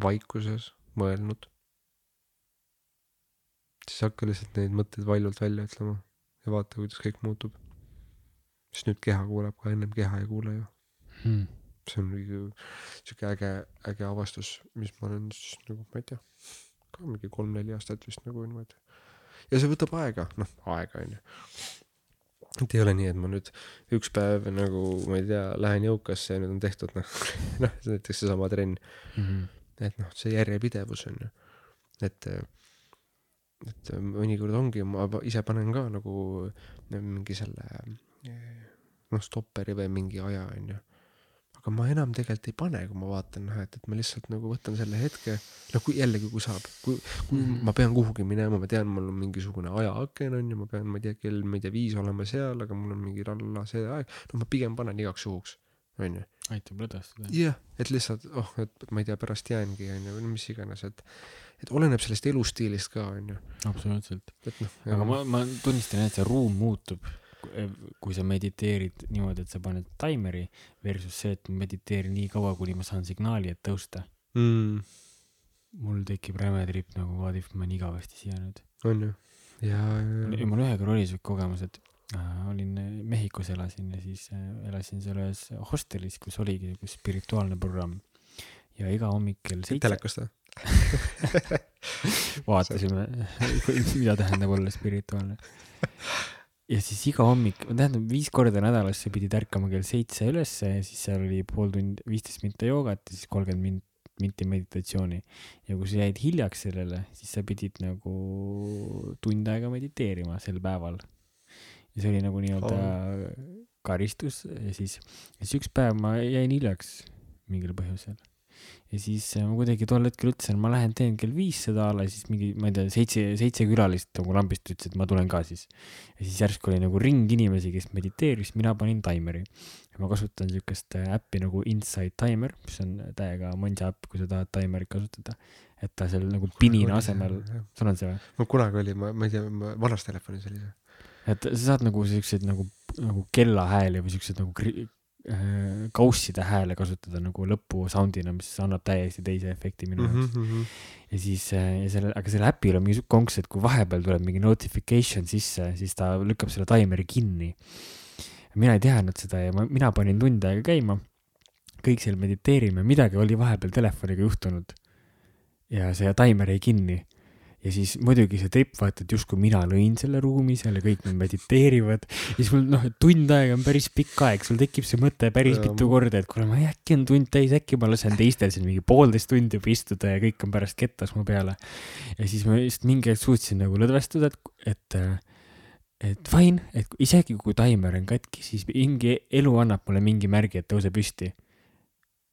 vaikuses mõelnud. siis hakka lihtsalt neid mõtteid valjult välja ütlema ja vaata, kuidas kõik muutub. sest nüüd keha kuuleb ka, ennem keha ei kuule ju. Hmm. see on mingi siuke äge, äge avastus, mis ma olen siis nagu, ma ei tea, ka mingi kolm-neli aastat vist nagu niimoodi ja see võtab aega, noh aega onju. et ei ole nii, et ma nüüd üks päev nagu ma ei tea, lähen jõukasse ja nüüd on tehtud noh, noh näiteks seesama trenn mm. -hmm. et noh, see järjepidevus on ju, et, et mõnikord ongi, ma ise panen ka nagu mingi selle noh, stopperi või mingi aja onju. aga ma enam tegelikult ei pane, kui ma vaatan noh, et, et ma lihtsalt nagu võtan selle hetke, noh kui jällegi, kui saab, kui, kui Mhm. ma pean kuhugi minema, ma tean, mul on mingisugune ajaaken onju, ma pean, ma ei tea, kell, ma ei tea, viis olema seal, aga mul on mingi ralla see aeg, no ma pigem panen igaks juhuks onju aitab lõdvestada. jah, et lihtsalt oh, et ma ei tea, pärast jäängi onju või no mis iganes, et et oleneb sellest elustiilist ka onju, absoluutselt. et noh. aga ma, ma tunnistan, et see ruum muutub, kui sa mediteerid niimoodi, et sa paned taimeri versus see, et ma mediteerin nii kaua, kuni ma saan signaali, et tõusta. mm, mul tekib räme tripp nagu what if ma olen igavesti siia nüüd. onju ja, ja ja, mul ühe korra oli siuke kogemus, et äh, olin äh, Mehhikos elasin ja siis äh, elasin seal ühes hostelis, kus oligi siuke spirituaalne programm. ja iga hommik kell seitse telekast või? vaatasime, mida tähendab olla spirituaalne. ja siis iga hommik, tähendab viis korda nädalas sa pidid ärkama kell seitse ülesse ja siis seal oli pool tundi, viisteist minti joogat ja siis kolmkümmend min-, minti meditatsiooni. ja kui sa jäid hiljaks sellele, siis sa pidid nagu tund aega mediteerima sel päeval. ja see oli nagu nii-öelda karistus ja siis, siis üks päev ma jäin hiljaks mingil põhjusel ja siis äh, ma kuidagi tol hetkel ütlesin, ma lähen teen kell viis seda a la, siis mingi, ma ei tea, seitse, seitse külalist nagu lambist ütles, et ma tulen ka siis. ja siis järsku oli nagu ring inimesi, kes mediteeris, mina panin taimeri. ma kasutan siukest äh, äppi nagu Insight Timer, mis on täiega mõnsa äpp, kui sa tahad taimerit kasutada. et ta seal nagu pinina asemel, sul on see või? mul kunagi oli, ma, ma ei tea, vanas telefonis oli see. et sa saad nagu siukseid nagu, nagu kellahääli või siukseid nagu kausside hääle kasutada nagu lõpu sound'ina, mis annab täiesti teise efekti minu Mhm. jaoks. ja siis äh, ja selle, aga sellel äpil on mingi siuke konks, et kui vahepeal tuleb mingi notification sisse, siis ta lükkab selle taimeri kinni. mina ei teadnud seda ja ma, mina panin tund aega käima. kõik seal mediteerime, midagi oli vahepeal telefoniga juhtunud. ja see taimer jäi kinni. Ja siis muidugi see trip, vaata, et justkui mina lõin selle ruumi seal ja kõik nad mediteerivad. ja siis mul noh, tund aega on päris pikk aeg, sul tekib see mõte päris Jaa. mitu korda, et kuule, ma äkki on tund täis, äkki ma lasen teistel siin mingi poolteist tundi juba istuda ja kõik on pärast kettas mu peale. ja siis ma just mingi hetk suutsin nagu lõdvestuda, et, et, et fine, et isegi kui taimer on katki, siis mingi elu annab mulle mingi märgi, et tõuse püsti.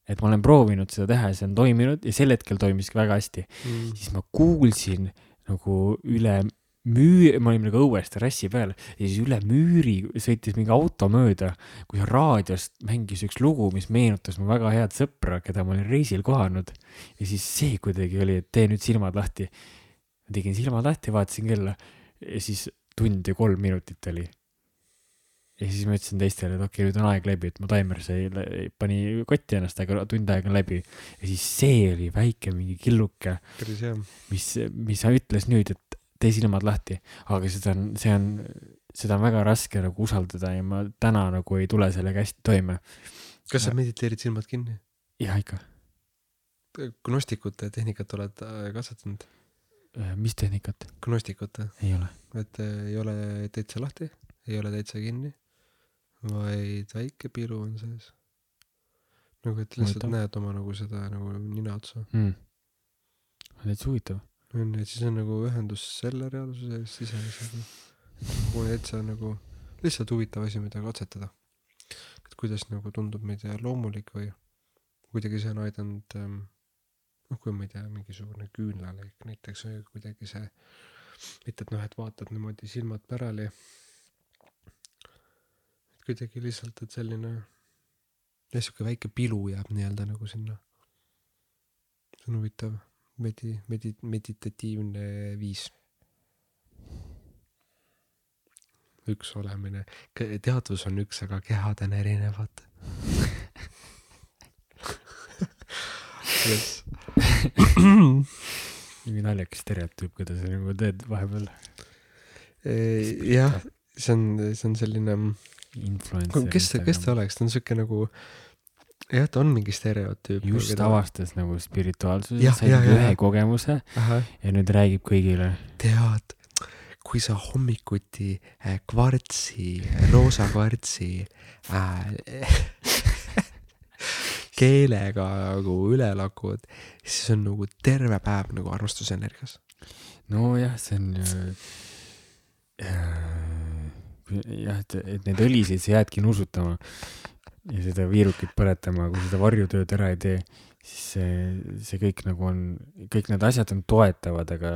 Et ma olen proovinud seda teha ja see on toiminud ja sel hetkel toimis väga hästi Mm. siis ma kuulsin nagu üle müür, me olime nagu õues terrassi peal ja siis üle müüri sõitis mingi auto mööda, kus raadiost mängis üks lugu, mis meenutas mu väga head sõpra, keda ma olin reisil kohanud. ja siis see kuidagi oli, et tee nüüd silmad lahti. ma tegin silmad lahti, vaatasin kella ja siis tund ja kolm minutit oli. Ja siis ma ütlesin teistele, et okei okay,, nüüd on aeg läbi, et ma taimer sai, pani kotti ennast, aga tund aega läbi. ja siis see oli väike mingi killuke mis, mis ütles nüüd, et tee silmad lahti, aga seda on, see on, seda on väga raske nagu usaldada ja ma täna nagu ei tule sellega hästi toime. kas sa mediteerid silmad kinni? jah, ikka. gnostikute tehnikat oled äh, katsetanud? mis tehnikat? gnostikute, ei ole. et äh, ei ole täitsa lahti, ei ole täitsa kinni, vaid väike pilu on sees. nagu, et lihtsalt Huvitav. näed oma nagu seda nagu nina otsa. mm.. täitsa huvitav. on et siis on nagu ühendus selle reaalsuse ja sisemisega. nagu täitsa nagu lihtsalt huvitav asi, mida katsetada. et kuidas nagu tundub, ma ei tea, loomulik või kuidagi see on aidanud ähm, noh, kui ma ei tea, mingisugune küünlalõik näiteks või kuidagi see, mitte et noh, et vaatad niimoodi silmad pärali. Kuidagi lihtsalt, et selline jah, sihuke väike pilu jääb nii-öelda nagu sinna. see on huvitav medi-, medi-, meditatiivne viis. üks olemine, teadvus on üks, aga kehad on erinevad. yes. mingi naljakas stereotüüp, keda sa nagu teed vahepeal. jah, see on, see on selline, influencer. kes ta, kes ta oleks, ta on siuke nagu jah, ta on mingi stereotüüp. just avastas nagu spirituaalsuse, sai ühe kogemuse ahah, ja nüüd räägib kõigile. tead, kui sa hommikuti äh, kvartsi, roosa kvartsi äh, keelega nagu üle lakud, siis on nagu terve päev nagu armastusenergias. nojah, see on ju äh, jah, et, et neid õlisid sa jäädki nuusutama ja seda viirukit põletama, kui seda varjutööd ära ei tee, siis see, see kõik nagu on, kõik need asjad on toetavad, aga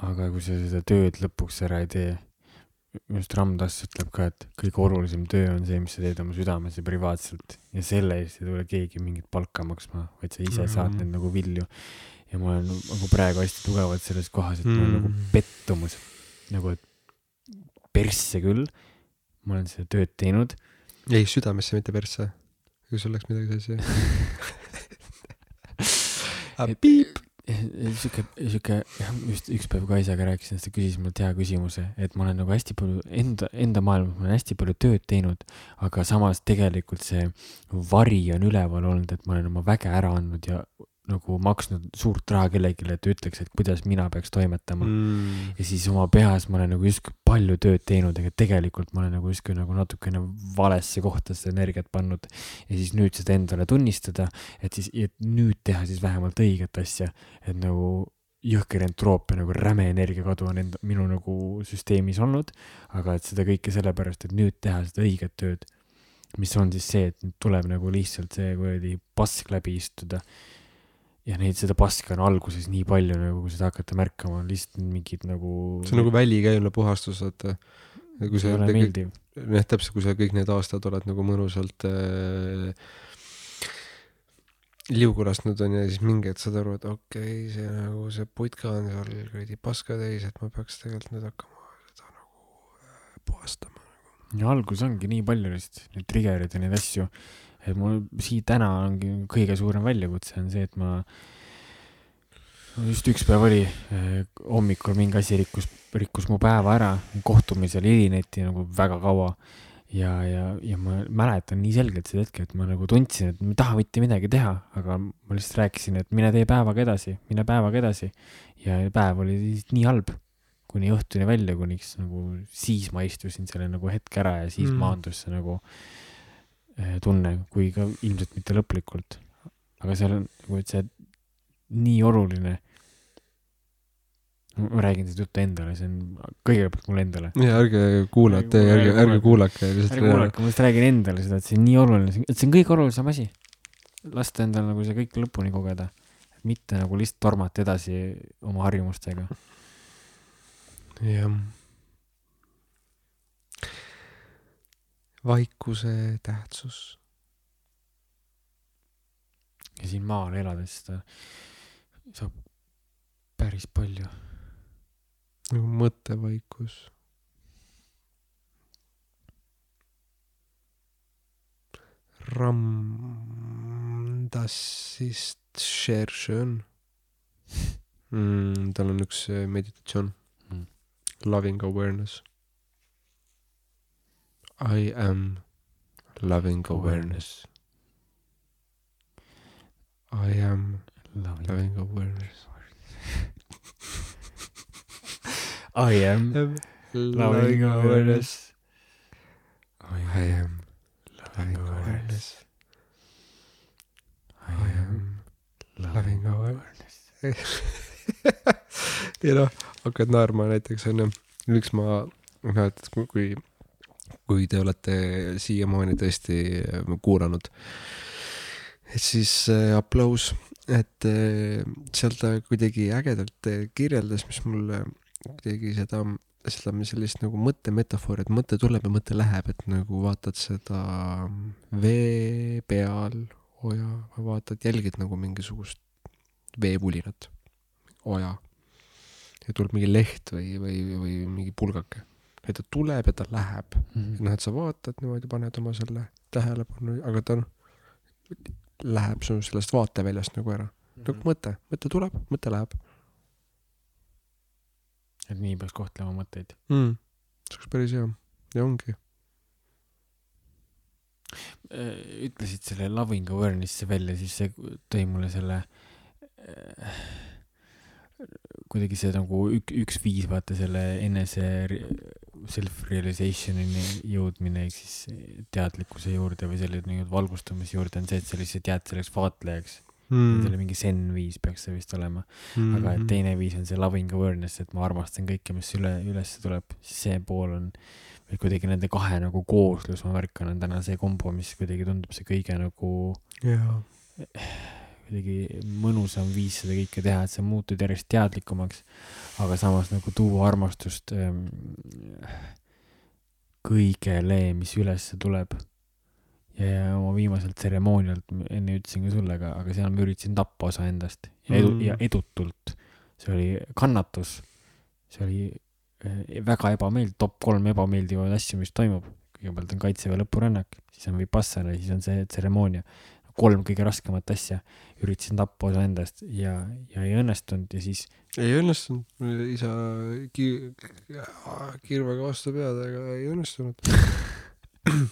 aga kui sa seda tööd lõpuks ära ei tee, minu arust Ram Dass ütleb ka, et kõige olulisem töö on see, mis sa teed oma südames ja privaatselt ja selle eest ei tule keegi mingit palka maksma, vaid sa ise saad Mhm. neid nagu vilju. ja ma olen nagu praegu hästi tugevalt selles kohas, et mul on nagu Mm. pettumus, nagu et persse küll, ma olen seda tööd teinud, ei, südamesse, mitte persse. kui sul läks midagi sassi. Et- piip. sihuke, sihuke, just üks päev Kaisaga rääkisin, siis ta küsis mult hea küsimuse, et ma olen nagu hästi palju enda, enda maailmas, ma olen hästi palju tööd teinud, aga samas tegelikult see vari on üleval olnud, et ma olen oma väge ära andnud ja nagu maksnud suurt raha kellelegi, et ütleks, et kuidas mina peaks toimetama Mm. ja siis oma peas ma olen nagu justkui palju tööd teinud, aga tegelikult ma olen nagu justkui nagu natukene valesse kohta seda energiat pannud. ja siis nüüd seda endale tunnistada, et siis, et nüüd teha siis vähemalt õiget asja, et nagu jõhker entroopia nagu räme energiakadu on enda, minu nagu süsteemis olnud, aga et seda kõike sellepärast, et nüüd teha seda õiget tööd, mis on siis see, et tuleb nagu lihtsalt see kuradi pask läbi istuda ja neid, seda paska on alguses nii palju nagu, kui seda hakata märkama, on lihtsalt mingid nagu. see on nagu välikäimla puhastus, vaata. kui see sa jah, täpselt, kui sa kõik need aastad oled nagu mõnusalt äh, liugu lasknud on ja siis mingi hetk saad aru, et okei okay,, see nagu see putka on seal kuradi paska täis, et ma peaks tegelikult nüüd hakkama seda nagu äh, puhastama. ja algus ongi nii palju lihtsalt, neid trigger'id ja neid asju, et mul siit täna ongi kõige suurem väljakutse on see, et ma just üks päev oli eh, hommikul mingi asi rikkus, rikkus mu päeva ära, kohtumisel hilineti nagu väga kaua ja, ja, ja ma mäletan nii selgelt seda hetke, et ma nagu tundsin, et ma ei taha mitte midagi teha, aga ma lihtsalt rääkisin, et mine tee päevaga edasi, mine päevaga edasi ja päev oli nii halb kuni õhtuni välja, kuniks nagu siis ma istusin selle nagu hetke ära ja siis Mm. maandus see nagu tunne, kui ka ilmselt mitte lõplikult. aga seal on nagu, see nii oluline. ma räägin seda juttu endale, see on kõigepealt mulle endale. ja ärge kuulate, Ärge ärge, ärge kuulake. ärge kuulake, ma lihtsalt räägin endale seda, et see on nii oluline, et see on kõige olulisem asi. lasta endal nagu see kõik lõpuni kogeda, mitte nagu lihtsalt tormata edasi oma harjumustega. jah. Vaikuse tähtsus. ja siin maal elades seda saab päris palju. nagu mõttevaikus. Ram, das ist sehr schön mm,. tal on üks meditatsioon Mm. Loving awareness. I am loving awareness. I am loving awareness. I am loving awareness. I I am loving loving awareness. awareness. I am loving awareness. ja noh, hakkad naerma näiteks onju, miks ma, noh et kui- kui, te olete siiamaani tõesti äh, kuulanud, et siis äh, aplaus, et äh, seal ta kuidagi ägedalt kirjeldas, mis mulle kuidagi seda, seda sellist nagu mõttemetafoori, et mõte tuleb ja mõte läheb, et nagu vaatad seda vee peal oja, vaatad, jälgid nagu mingisugust veevulinat, oja. ja tuleb mingi leht või, või, või mingi pulgake. Et ta tuleb ja ta läheb. Mhm. noh, et sa vaatad niimoodi, paned oma selle tähelepanu, aga ta noh, läheb su sellest vaateväljast nagu ära. nagu mõte, mõte tuleb, mõte läheb et nii peaks kohtlema mõtteid. mm.. see oleks päris hea ja ongi. Äh, ütlesid selle loving awareness'i välja, siis see tõi mulle selle äh, kuidagi see nagu ük, üks viis vaata selle enese self-realization'ini jõudmine ehk siis teadlikkuse juurde või selle nii-öelda valgustamise juurde on see, et sa lihtsalt jääd selleks vaatlejaks mm.. see oli mingi zen viis peaks see vist olema mm., aga et teine viis on see loving awareness, et ma armastan kõike, mis üle, üles tuleb, siis see pool on või kuidagi nende kahe nagu kooslus, ma märkan, on täna see kombo, mis kuidagi tundub see kõige nagu jaa, kuidagi mõnusam viis seda kõike teha, et sa muutud järjest teadlikumaks, aga samas nagu tuua armastust ähm, kõigele, mis ülesse tuleb. ja oma viimaselt tseremoonialt, enne ütlesin ka sulle, aga, aga seal ma üritasin tappa osa endast ja edu- Mm. ja edutult. see oli kannatus, see oli äh, väga ebameeldiv, top kolm ebameeldivaid asju, mis toimub. kõigepealt on kaitseväe lõpurännak, siis on Vipassana, siis on see tseremoonia. Kolm kõige raskemat asja, üritasin tappa osa endast ja, ja ei õnnestunud ja siis ei õnnestunud, isa ki-, kirvega vastu pead, aga ei õnnestunud.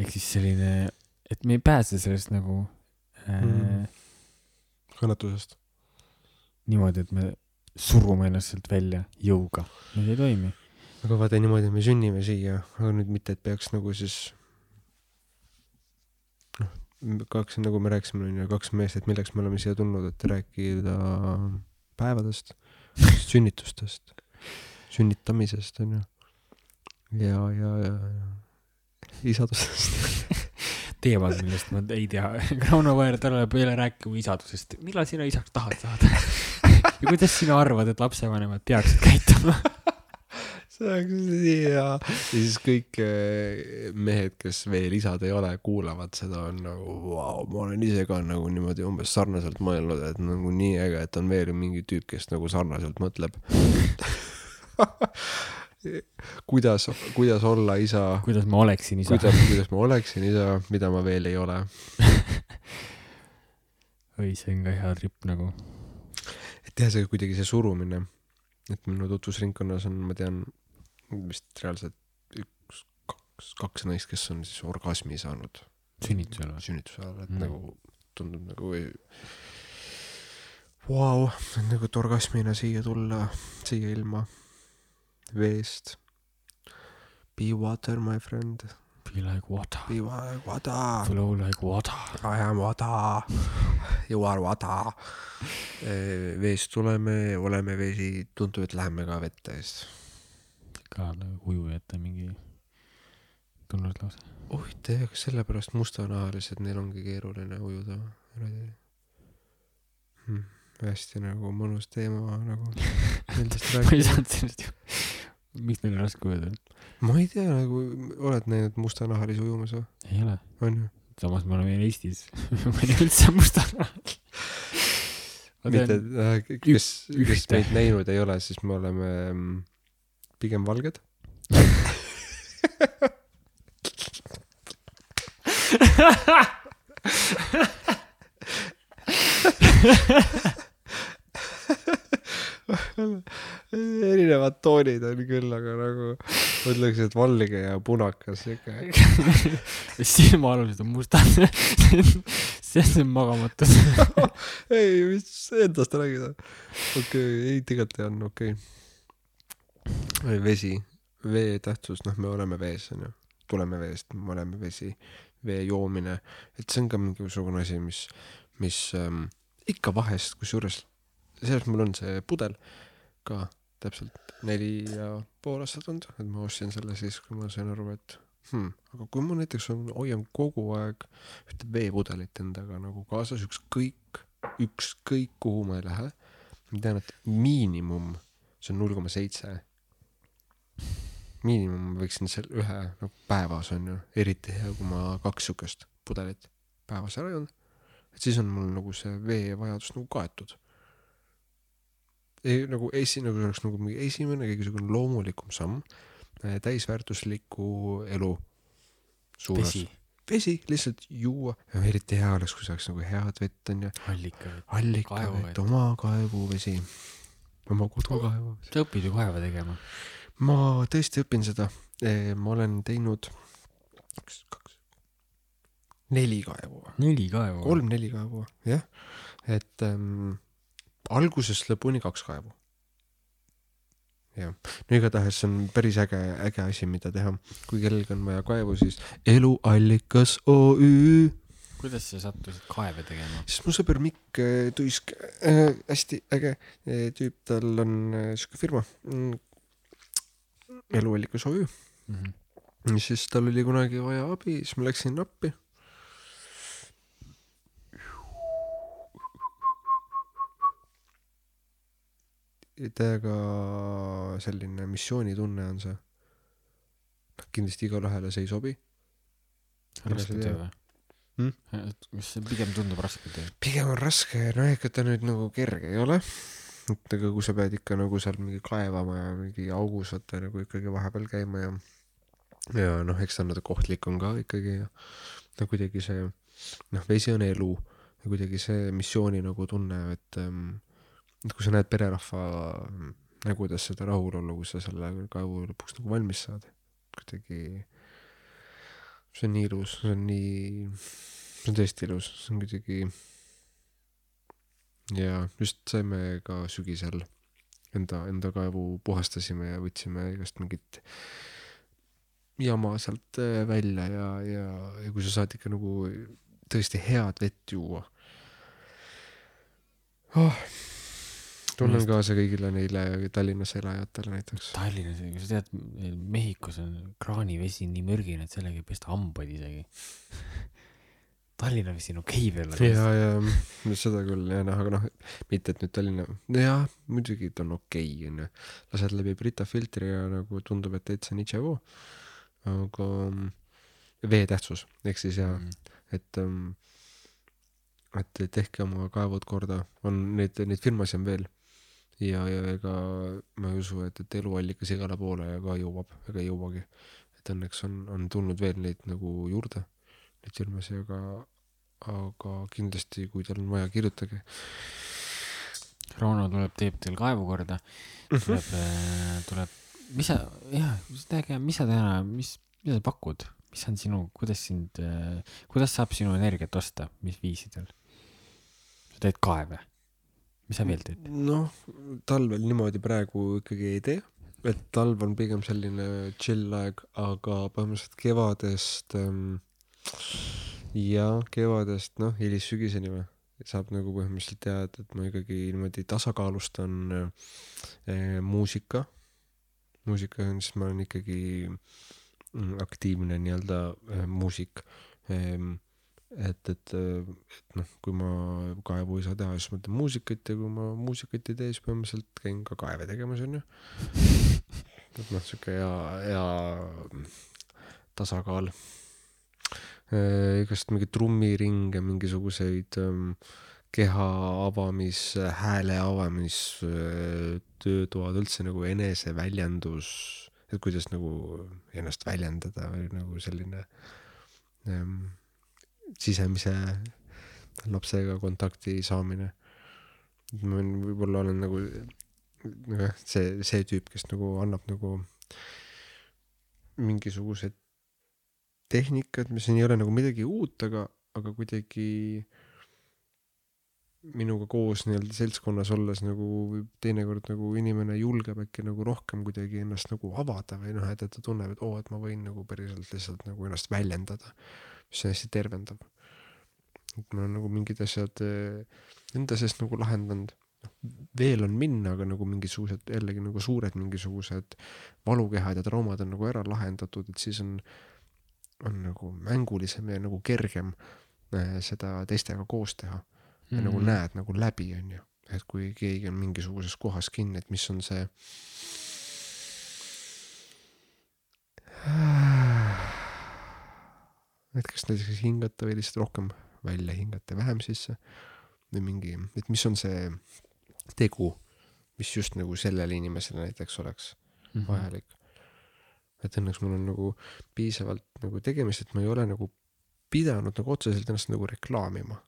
ehk siis selline, et me ei pääse sellest nagu äh, Mm. kannatusest. niimoodi, et me surume ennast sealt välja jõuga, see ei toimi. aga vaata niimoodi me sünnime siia, aga nüüd mitte, et peaks nagu siis kaks, nagu me rääkisime, onju, kaks meest, et milleks me oleme siia tulnud, et rääkida päevadest, sünnitustest, sünnitamisest, onju. ja, ja, ja, ja isadusest. teemad, millest ma ei tea. Rauno Vaher tuleb jälle rääkima isadusest. millal sina isaks tahad saada? ja kuidas sina arvad, et lapsevanemad peaksid käituma? hea. ja siis kõik eh, mehed, kes veel isad ei ole, kuulavad seda, on nagu vau, ma olen ise ka nagu niimoodi umbes sarnaselt mõelnud, et nagu nii äge, et on veel mingi tüüp, kes nagu sarnaselt mõtleb. kuidas, kuidas olla isa, kuidas ma oleksin isa? kuidas, kuidas ma oleksin isa, mida ma veel ei ole. oi, see on ka hea tripp nagu. et jah, see kuidagi see surumine, et minu tutvusringkonnas on, ma tean vist reaalselt üks, kaks, kaks naist, kes on siis orgasmi saanud sünnitusel või? sünnituse ajal, et Mm. nagu tundub nagu ei Vau, nagu et orgasmina siia tulla, siia ilma veest. Be water, my friend, Be like water, be wa- water, flow like water. I am water, you are water. veest tuleme, oleme vesi, tundub, et läheme ka vette eest. Ka nagu ujujate mingi tunnuslause. huvitav, kas sellepärast mustanahalised, neil ongi keeruline ujuda hmm.? hästi nagu mõnus teema nagu nendest ma ei rääkida. saanud sellest ju, miks neil on raske ujuda? ma ei tea nagu, oled näinud mustanahalisi ujumas või? ei ole, on ju? samas me oleme Eestis, ma ei tea üldse mustanahal. mitte, kes, kes ühte. meid näinud ei ole, siis me oleme mm, pigem valged. erinevad toonid on küll, aga nagu ma ütleks, et valge ja punakas siuke. silmaalused on mustad. see on see magamatus. ei, mis endast räägid? okei okay,, ei tegelikult on okei okay.. vesi, vee tähtsus, noh, me oleme vees, onju, tuleme veest, me oleme vesi, vee joomine, et see on ka mingisugune asi, mis, mis ähm, ikka vahest, kusjuures selles mul on see pudel ka täpselt neli ja pool aastat olnud, et ma ostsin selle siis, kui ma sain aru, et hmm, aga kui ma näiteks on, hoian kogu aeg ühte veepudelit endaga nagu kaasas, ükskõik, ükskõik kuhu ma ei lähe, ma tean, et miinimum see on null koma seitse. Miinimum võiksin seal ühe nagu päevas on ju, eriti hea, kui ma kaks siukest pudelit päevas ära joon. et siis on mul nagu see veevajadus nagu kaetud. ei nagu esi-, nagu see oleks nagu mingi esimene kõige loomulikum samm äh, täisväärtusliku elu suunas. vesi, lihtsalt juua, eriti hea oleks, kui saaks nagu head vett onju, allika. allikavett, Kaevuvett. oma kaevuvesi, oma kodukaevuvesi. sa õpid ju kaeva tegema. Ma tõesti õpin seda, ma olen teinud üks, kaks, neli kaevu, neli kaevu. kolm-neli kaevu, jah, et ähm, algusest lõpuni kaks kaevu. jah, no igatahes see on päris äge, äge asi, mida teha, kui kellelgi on vaja kaevu, siis Eluallikas OÜ kuidas sa sattusid kaeve tegema? siis mu sõber Mikk äh, Tuisk äh,, hästi äge äh, tüüp, tal on äh, siuke firma mm,, Eluallikas OÜ, siis tal oli kunagi vaja abi, siis ma läksin appi. täiega selline missioonitunne on see. noh, kindlasti igale ühele see ei sobi. raske töö või Hmm?? see pigem tundub raske töö? pigem on raske, no ega ta nüüd nagu kerge ei ole. Et ega kui sa pead ikka nagu seal mingi kaevama ja mingi augus vaata nagu ikkagi vahepeal käima ja ja noh, eks ta natuke ohtlik on ka ikkagi ja no kuidagi see noh, vesi on elu ja kuidagi see missiooni nagu tunne, et ähm, et kui sa näed pererahva nägudes seda rahulolu, kui sa selle kaevu lõpuks nagu valmis saad, kuidagi see on nii ilus, see on nii, see on tõesti ilus, see on kuidagi ja just saime ka sügisel enda, enda kaevu puhastasime ja võtsime igast mingit jama sealt äh, välja ja, ja, ja kui sa saad ikka nagu tõesti head vett juua oh,. tunnen kaasa kõigile neile Tallinnas elajatele näiteks. Tallinnas, kui sa tead, Mehhikos on kraanivesi nii mürgine, et sellega ei pesta hambaid isegi. Tallinna vesi on okei veel, aga ja, ja seda küll ja noh, aga noh, mitte et nüüd Tallinna, nojah, muidugi ta on okei okay, onju, lased läbi Brita filtri ja nagu tundub, et täitsa niitšego, aga mm, vee tähtsus, ehk siis jaa, Mm. et ähm, et tehke oma kaevud korda, on neid, neid firmasid on veel. Ja, ja ega ma ei usu, et, et eluallikas igale poole ka jõuab ega ei jõuagi. et õnneks on, on tulnud veel neid nagu juurde, neid firmasid, aga, aga kindlasti, kui teil on vaja, kirjutage. Rauno tuleb, teeb teil kaevu korda, Mhm. tuleb, tuleb, mis sa, jah, räägi, mis sa täna, mis, mida sa pakud, mis on sinu, kuidas sind, kuidas saab sinu energiat osta, mis viisidel? sa teed kaeve, mis sa veel teed? noh, talvel niimoodi praegu ikkagi ei tee, et talv on pigem selline chill aeg, aga põhimõtteliselt kevadest ähm, ja kevadest noh, hilissügiseni või, saab nagu põhimõtteliselt teha, et, ma ikkagi niimoodi tasakaalustan äh, muusika, muusika on siis ma olen ikkagi mm, aktiivne nii-öelda äh, muusik ähm, et, et, et noh, kui ma kaevu ei saa teha, siis ma teen muusikat ja kui ma muusikat ei tee, siis põhimõtteliselt käin ka kaeve tegemas, onju. et noh, sihuke hea, hea tasakaal. Igast mingeid trummiringe, mingisuguseid ähm, keha avamis, hääle avamis, töötoad, üldse nagu eneseväljendus, et kuidas nagu ennast väljendada või nagu selline ähm, sisemise lapsega kontakti saamine. ma võib-olla olen nagu noh, see, see tüüp, kes nagu annab nagu mingisugused tehnikad, mis ei ole nagu midagi uut, aga, aga kuidagi minuga koos nii-öelda seltskonnas olles nagu teinekord nagu inimene julgeb äkki nagu rohkem kuidagi ennast nagu avada või noh, et, et ta tunneb, et oo, et ma võin nagu päriselt lihtsalt nagu ennast väljendada, mis hästi tervendav. et ma olen nagu mingid asjad eh, enda sees nagu lahendanud, veel on minna, aga nagu mingisugused jällegi nagu suured mingisugused valukehad ja traumad on nagu ära lahendatud, et siis on, on nagu mängulisem ja nagu kergem eh, seda teistega koos teha ja mm. nagu näed nagu läbi, onju. et kui keegi on mingisuguses kohas kinni, et mis on see. et kas näiteks hingata või lihtsalt rohkem välja hingata, vähem sisse või mingi, et mis on see tegu, mis just nagu sellele inimesele näiteks oleks Mhm. vajalik. Et õnneks mul on nagu piisavalt nagu tegemist, et ma ei ole nagu pidanud nagu otseselt ennast nagu reklaamima.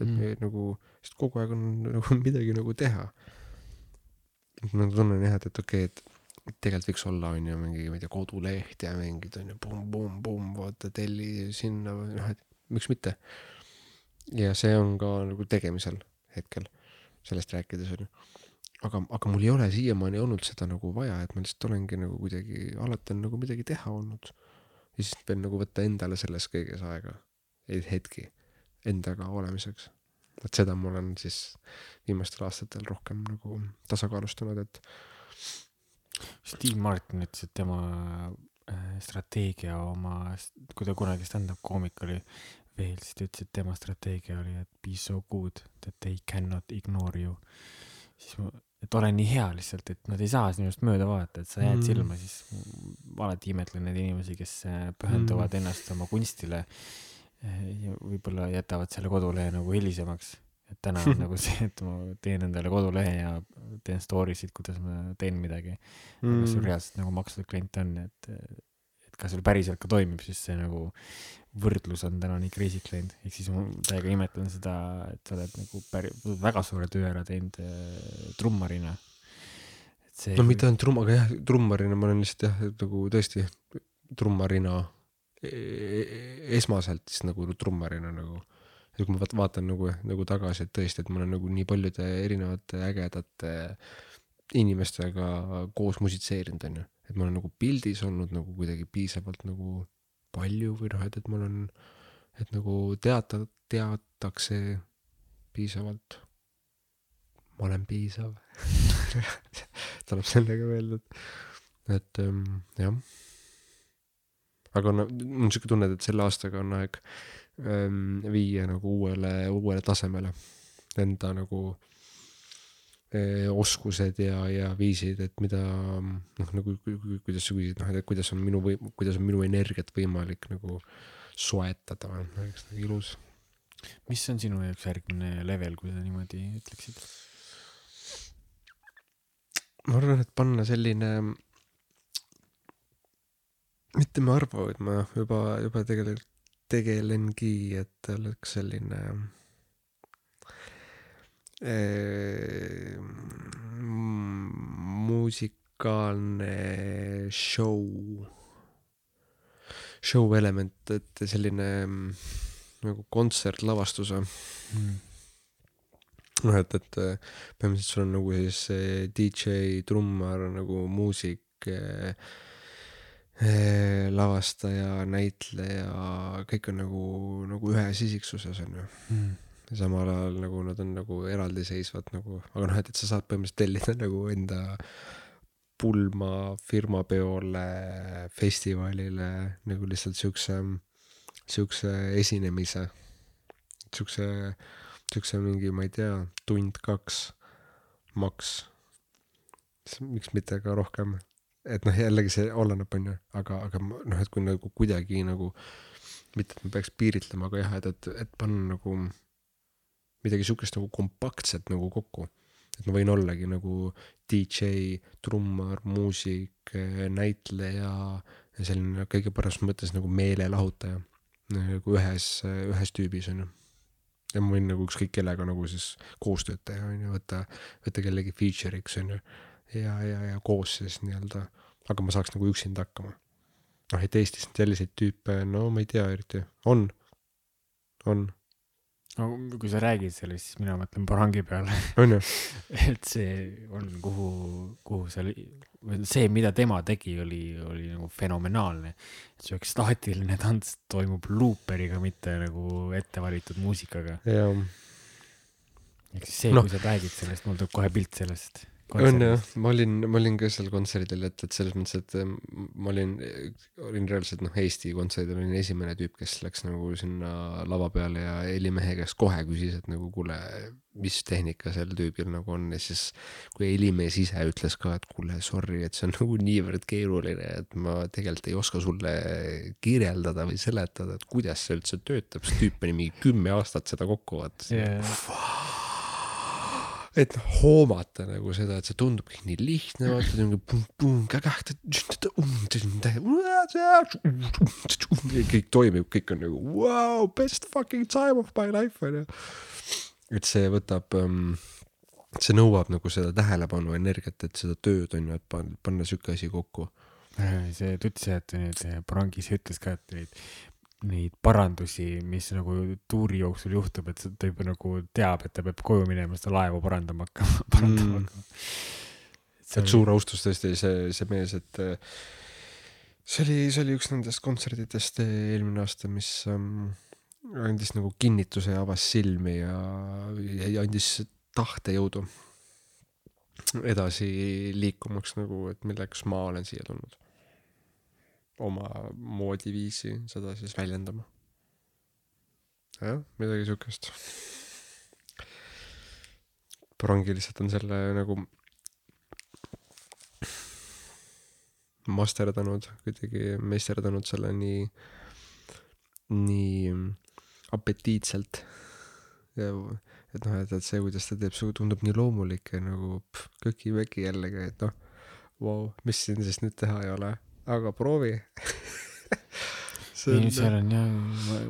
et Mm. mm. nagu, sest kogu aeg on nagu midagi nagu teha. ma tunnen jah, et, et okei okay,, et tegelikult võiks olla, on ju, mingi, ma ei tea, koduleht ja mingid on ju pumm-pumm-pumm, vaata telli sinna või noh, et miks mitte. ja see on ka nagu tegemisel hetkel. sellest rääkides onju aga, aga mul ei ole siiamaani olnud seda nagu vaja, et ma lihtsalt olengi nagu kuidagi, alati on nagu midagi teha olnud. ja siis pean nagu võtta endale selles kõiges aega, hetki endaga olemiseks. et seda ma olen siis viimastel aastatel rohkem nagu tasakaalustanud, et Steve Martin ütles, et tema äh, strateegia oma, kui ta kunagi stand-up koomik oli veel, siis ta ütles, et tema strateegia oli, et be so good that they cannot ignore you. siis ma, et ole nii hea lihtsalt, et nad ei saa sinust mööda vaadata, et sa jääd Mm. silma, siis ma alati imetlen neid inimesi, kes äh, pühenduvad Mm. ennast oma kunstile äh, ja võib-olla jätavad selle kodulehe nagu hilisemaks. et täna on nagu see, et ma teen endale kodulehe ja teen story sid, kuidas ma teen midagi mm., kas sul reaalselt nagu makstud klient on, et, et kas sul päriselt ka toimib, siis see nagu võrdlus on täna nii crazy'ks läinud, ehk siis ma täiega imetlen seda, et sa oled nagu päri-, väga suure töö ära teinud äh, trummarina. see no mitte ainult trumm, aga jah, trummarina ma olen lihtsalt jah, nagu tõesti trummarina e- esmaselt siis nagu trummarina nagu. ja kui ma vaat- vaatan nagu, nagu tagasi, et tõesti, et ma olen nagu nii paljude erinevate ägedate inimestega koos musitseerinud, onju. Et ma olen nagu pildis olnud nagu kuidagi piisavalt nagu palju või noh, et, et mul on, et nagu teata, teatakse piisavalt. ma olen piisav tuleb sellega meelde, et, et ähm, jah. aga no mul on siuke tunne, et selle aastaga on aeg ähm, viia nagu uuele, uuele tasemele enda nagu eh, oskused ja, ja viisid, et mida noh, nagu ku- ku- kuidas sa küsid, noh, et kuidas on minu või kuidas on minu energiat võimalik nagu soetada, oleks nagu ilus. mis on sinu jaoks järgmine level, kui sa niimoodi ütleksid? ma arvan, et panna selline, mitte ma arva, vaid ma juba, juba tegelikult tegelengi, et oleks selline eh, muusikaalne show, show element, et selline mm, nagu kontsertlavastuse. Noh, et, et äh, põhimõtteliselt sul on nagu siis äh, DJ, trummar nagu muusik äh,, äh, lavastaja, näitleja, kõik on nagu, nagu ühes isiksuses on ju. Ja samal ajal nagu nad on nagu eraldiseisvad nagu, aga noh, et, et sa saad põhimõtteliselt tellida nagu enda pulma firmapeole, festivalile nagu lihtsalt siukse, siukse esinemise, siukse siukse mingi, ma ei tea, tund-kaks maks. miks mitte ka rohkem. et noh, jällegi see oleneb, onju, aga, aga ma- noh, et kui nagu kuidagi nagu, mitte et ma peaks piiritlema, aga jah, et, et, et panna nagu midagi siukest nagu kompaktset nagu kokku. et ma võin ollagi nagu DJ, trummar, muusik, näitleja ja selline kõige paremas mõttes nagu meelelahutaja. nagu ühes, ühes tüübis onju ja ma võin nagu ükskõik kellega nagu siis koostööd teha, onju, võtta, võtta kellegi feature'iks, onju. ja, ja, ja koos siis nii-öelda, aga ma saaks nagu üksinda hakkama. noh, et Eestis selliseid tüüpe, no ma ei tea eriti, on, on, no kui sa räägid sellest, siis mina mõtlen Barangi peale, on ju, et see on, kuhu, kuhu seal, see, mida tema tegi, oli, oli nagu fenomenaalne. siuke staatiline tants toimub luuperiga, mitte nagu ettevalitud muusikaga. ehk siis see no., kui sa räägid sellest, mul tuleb kohe pilt sellest. On jah, ma olin, ma olin ka seal kontserdil, et, et selles mõttes, et ähm, ma olin, olin reaalselt noh, Eesti kontserdil olin esimene tüüp, kes läks nagu sinna lava peale ja helimehe käest kohe küsis, et nagu kuule, mis tehnika sel tüübil nagu on? Ja siis kui helimees ise ütles ka, et kuule, sorry, et see on nagu niivõrd keeruline, et ma tegelikult ei oska sulle kirjeldada või seletada, et kuidas see üldse töötab, see tüüp pani mingi kümme aastat seda kokku vaatas yeah.. Et noh, hoomata nagu seda, et see tundub kõik nii lihtne, vaata niuke pum-pum, kõik toimib, kõik on nagu wow, best fucking time of my life onju. et see võtab um,, see nõuab nagu seda tähelepanu, energiat, et seda tööd on ju, et panna, panna siuke asi kokku. see tutsijate nüüd Barangis ütles ka, et neid parandusi, mis nagu tuuri jooksul juhtub, et ta juba nagu teab, et ta peab koju minema seda laevu parandama hakkama, parandama Mm. hakkama. et suur austus tõesti see, see mees, et äh, see oli, see oli üks nendest kontsertidest eelmine aasta, mis ähm, andis nagu kinnituse ja avas silmi ja, ja andis tahtejõudu edasi liikumaks nagu, et milleks ma olen siia tulnud. Oma moodi viisi seda siis väljendama. jah, midagi siukest. Prangi lihtsalt on selle nagu masterdanud, kuidagi meisterdanud selle nii, nii apetiitselt. et noh, et, et see, kuidas ta teeb, tundub nii loomulik ja nagu köki-möki jällegi, et noh, vau, mis siin siis nüüd teha ei ole, aga proovi. ei, seal on jah,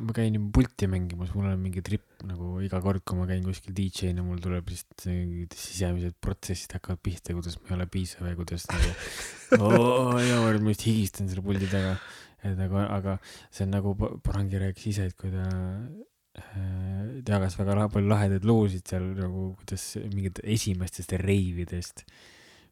ma käin juba pulti mängimas, mul on mingi trip nagu iga kord, kui ma käin kuskil DJ-na, mul tuleb lihtsalt see mingid sisemised protsessid hakkavad pihta, kuidas ma ei ole piisav ja kuidas nagu oo, ja ma just higistan selle puldi taga. et aga, aga see on nagu Pa- Parangi rääkis ise, et kui ta äh, ta jagas väga la- palju lahedaid lugusid seal nagu, kuidas mingid esimestest reividest,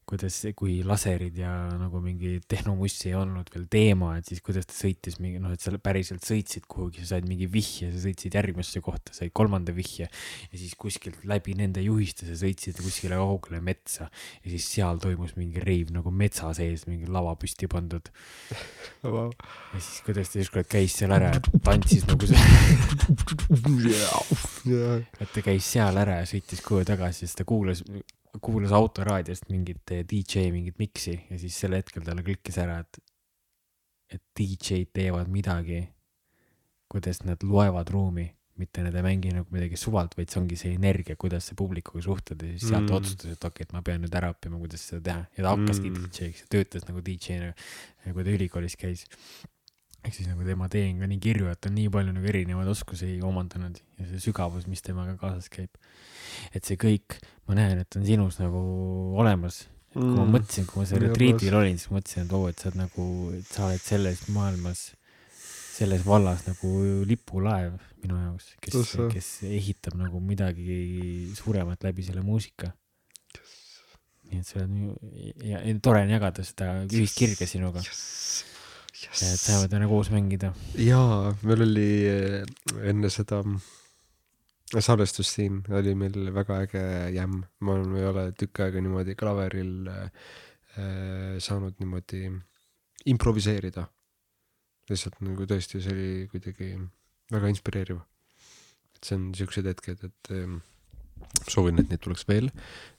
kuidas, kui laserid ja nagu mingi tehnomussi ei olnud veel teema, et siis kuidas ta sõitis mingi noh, et sa päriselt sõitsid kuhugi, sa said mingi vihje, sa sõitsid järgmisse kohta, said kolmanda vihje ja siis kuskilt läbi nende juhiste sa sõitsid kuskile kaugele metsa ja siis seal toimus mingi reiv nagu metsa sees, mingi lava püsti pandud wow.. ja siis kuidas ta ükskord käis seal ära, tantsis nagu see, jaa, et ta käis seal ära ja sõitis koju tagasi, siis ta kuulas, kuulas autoraadiost mingit eh, DJ mingit miksi ja siis sel hetkel talle klikkis ära, et, et DJ-d teevad midagi, kuidas nad loevad ruumi, mitte nad ei mängi nagu midagi suvalt, vaid see ongi see energia, kuidas sa publikuga suhtled ja siis sealt Mm. otsustas, et okei okay,, et ma pean nüüd ära õppima, kuidas seda teha ja ta hakkaski mm. DJ-ks ja töötas nagu DJ-na, kui ta ülikoolis käis ehk siis nagu tema tee on ka nii kirju, et on nii palju nagu erinevaid oskusi omandanud ja see sügavus, mis temaga kaasas käib. et see kõik, ma näen, et on sinus nagu olemas. kui Mm. ma mõtlesin, kui ma seal olemas. olin, siis mõtlesin, et oo, et sa oled nagu, et sa oled selles maailmas, selles vallas nagu lipulaev minu jaoks, kes kes ehitab nagu midagi suuremat läbi selle muusika. nii et see on ja, ja tore on jagada seda ühist kirge sinuga, et saame täna koos mängida. Jaa, meil oli eh, enne seda salvestust siin oli meil väga äge jämm, ma ei ole tükk aega niimoodi klaveril äh, äh, saanud niimoodi improviseerida. lihtsalt nagu tõesti, see oli kuidagi väga inspireeriv. et see on siuksed hetked, et ähm, soovin, et neid tuleks veel.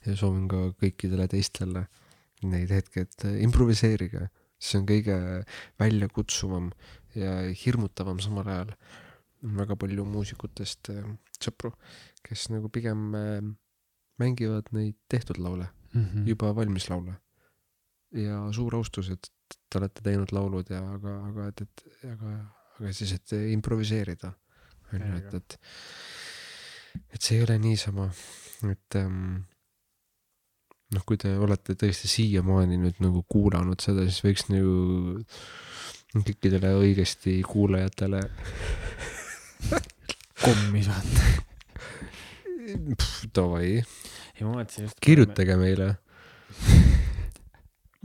Ja soovin ka kõikidele teistele neid hetki, et äh, improviseerige, see on kõige väljakutsuvam ja hirmutavam samal ajal. väga palju muusikutest äh, sõpru, kes nagu pigem äh, mängivad neid tehtud laule, mm. -hmm. juba valmis laule. ja suur austus, et te olete teinud laulud ja aga, aga et, et aga, aga siis, et improviseerida. on ju, et, et, et see ei ole niisama, et ähm, noh, kui te olete tõesti siiamaani nüüd nagu kuulanud seda, siis võiks nagu kõikidele õigesti kuulajatele kommi saata. davai, kirjutage meile.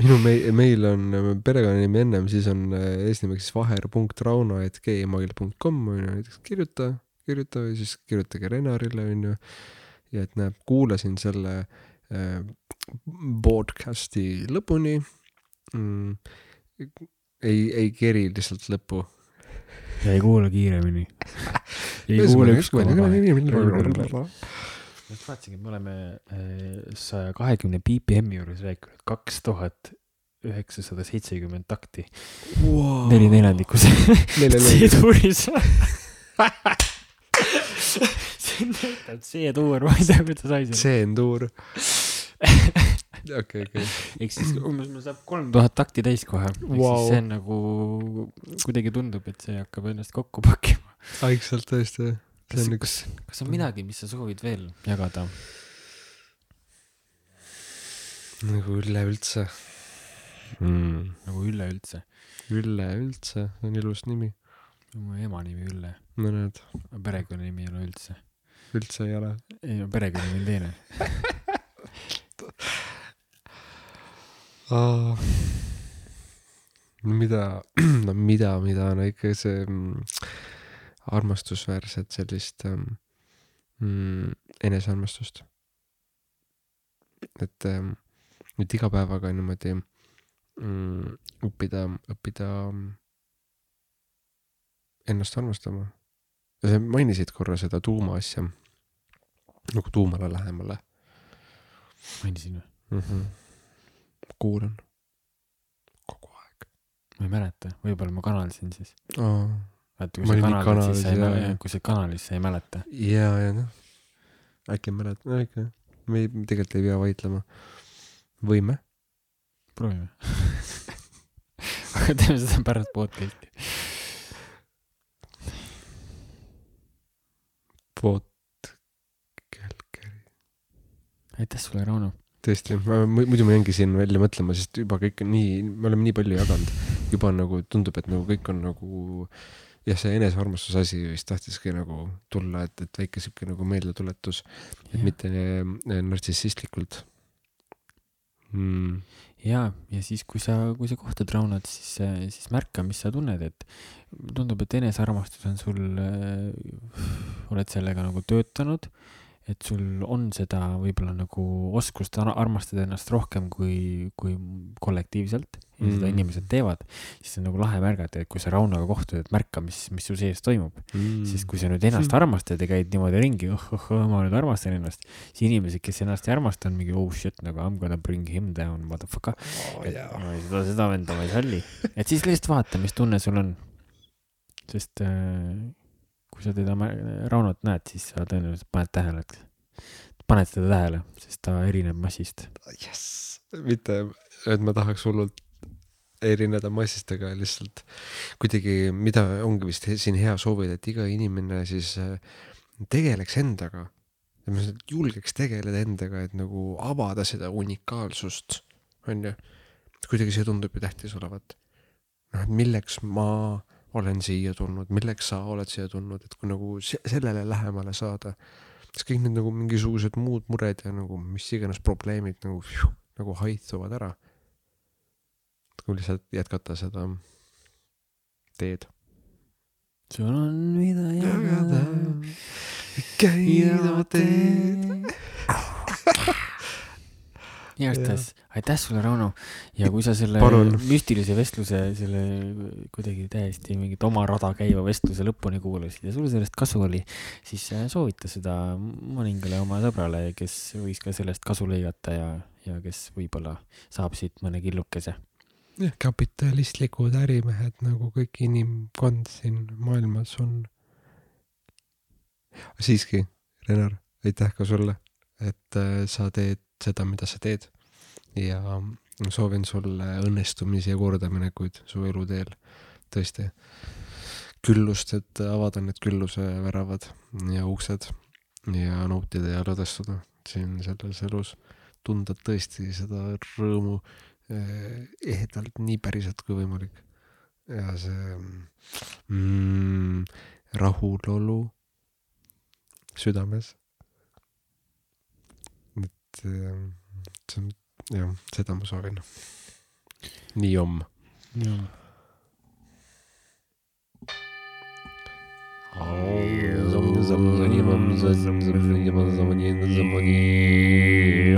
minu meil, meil on äh, perekonnanimi ennem, siis on äh, eesnimeks vaher.rauno.gmail.com on ju, näiteks kirjuta, kirjuta või siis kirjutage Renarile on ju. ja et näeb, kuulasin selle äh, podcast'i lõpuni mm,. ei, ei keri lihtsalt lõppu. ja ei kuula kiiremini. ei kuula üks koma kahe. ühesõnaga. ma just vaatasingi, et me oleme saja kahekümne BPM-i juures rääkinud kaks tuhat üheksasada seitsekümmend takti. neli neljandikku C-tuuris. see näitab C-tuur, ma ei tea, kuidas sai selle. Okei, okei. ehk siis umbes mul saab kolm tuhat takti täis kohe. siis see on nagu, kuidagi tundub, et see hakkab ennast kokku pakkima. vaikselt tõesti. see kas on, üks, kas on midagi, mis sa soovid veel jagada? nagu üleüldse mm.. nagu üleüldse. üleüldse, see on ilus nimi. mu ema nimi Ülle, no näed, perekonnanimi ei ole üldse. üldse ei ole. ei, perekonnanimi on teine. no mida, no mida, mida, no ikka see mm, armastusväärset sellist ähm, mm, enesearmastust. et nüüd iga päevaga niimoodi mm, õppida, õppida mm, ennast armastama. sa mainisid korra seda tuumaasja, nagu tuumale lähemale mainisin või? mm. -hmm. Kuulan kogu aeg ma ei mäleta, võib-olla ma kanalisin siis. vaata, kui sa kanalid, siis sa ei mäleta kui sa kanalis, sa ei mäleta. ja, ja noh, äkki mäletad, no ikka, me ei, tegelikult ei pea vaidlema. võime, proovime. aga teeme seda pärast podcast'i. pood, aitäh sulle, Rauno. tõesti, muidu ma jäingi siin välja mõtlema, sest juba kõik on nii, me oleme nii palju jaganud, juba nagu tundub, et nagu kõik on nagu jah, see enesearmastuse asi vist tahtiski nagu tulla, et, et väike sihuke nagu meeldetuletus, et Jah. mitte eh, nartsissistlikult mm.. ja, ja siis, kui sa, kui sa kohtad Raunot, siis, siis märka, mis sa tunned, et tundub, et enesearmastus on sul, oled sellega nagu töötanud, et sul on seda võib-olla nagu oskust ar- armastada ennast rohkem kui, kui kollektiivselt ja seda Mm. inimesed teevad, siis on nagu lahe märgata, et kui sa Raunoga kohtud, et märka, mis, mis su sees toimub. Mm. sest kui sa nüüd ennast armastad ja käid niimoodi ringi, oh, oh, oh, ma nüüd armastan ennast, siis inimesed, kes ennast ei armasta, on mingi oh shit nagu I m gonna bring him down, motherfucker. oh, et jaa. ma ei- seda, seda venda ma ei salli. et siis lihtsalt vaata, mis tunne sul on. sest äh, kui sa teda, Raunot näed, siis sa tõenäoliselt paned tähele, et paned seda tähele, sest ta erineb massist. jess, mitte, et ma tahaks hullult erineda massist, aga lihtsalt kuidagi, mida ongi vist siin hea soovida, et iga inimene siis äh, tegeleks endaga. julgeks tegeleda endaga, et nagu avada seda unikaalsust, onju. kuidagi see tundub ju tähtis olevat. noh, et milleks ma olen siia tulnud, milleks sa oled siia tulnud, et kui nagu se- sellele lähemale saada, siis kõik need nagu mingisugused muud mured ja nagu mis iganes probleemid nagu, nagu haihtuvad ära. kui lihtsalt jätkata seda teed. sul on mida jagada. käida teed. Igastahes aitäh sulle, Rauno. ja kui sa selle Palun. müstilise vestluse, selle kuidagi täiesti mingit oma rada käiva vestluse lõpuni kuulasid ja sul sellest kasu oli, siis äh, soovita seda mõningale oma sõbrale, kes võiks ka sellest kasu lõigata ja, ja kes võib-olla saab siit mõne killukese. jah, kapitalistlikud ärimehed nagu kõik inimkond siin maailmas on. siiski, Renar, aitäh ka sulle, et äh, sa teed seda, mida sa teed ja soovin sulle õnnestumisi ja kordaminekuid su eluteel, tõesti. küllust, et avada need külluse väravad ja uksed ja nautida ja lõdvestuda siin selles elus, tunda tõesti seda rõõmu eh, ehedalt nii päriselt kui võimalik. ja see mm, rahulolu südames. Et eh, see on, jah, seda ma soovin. nii om. Make any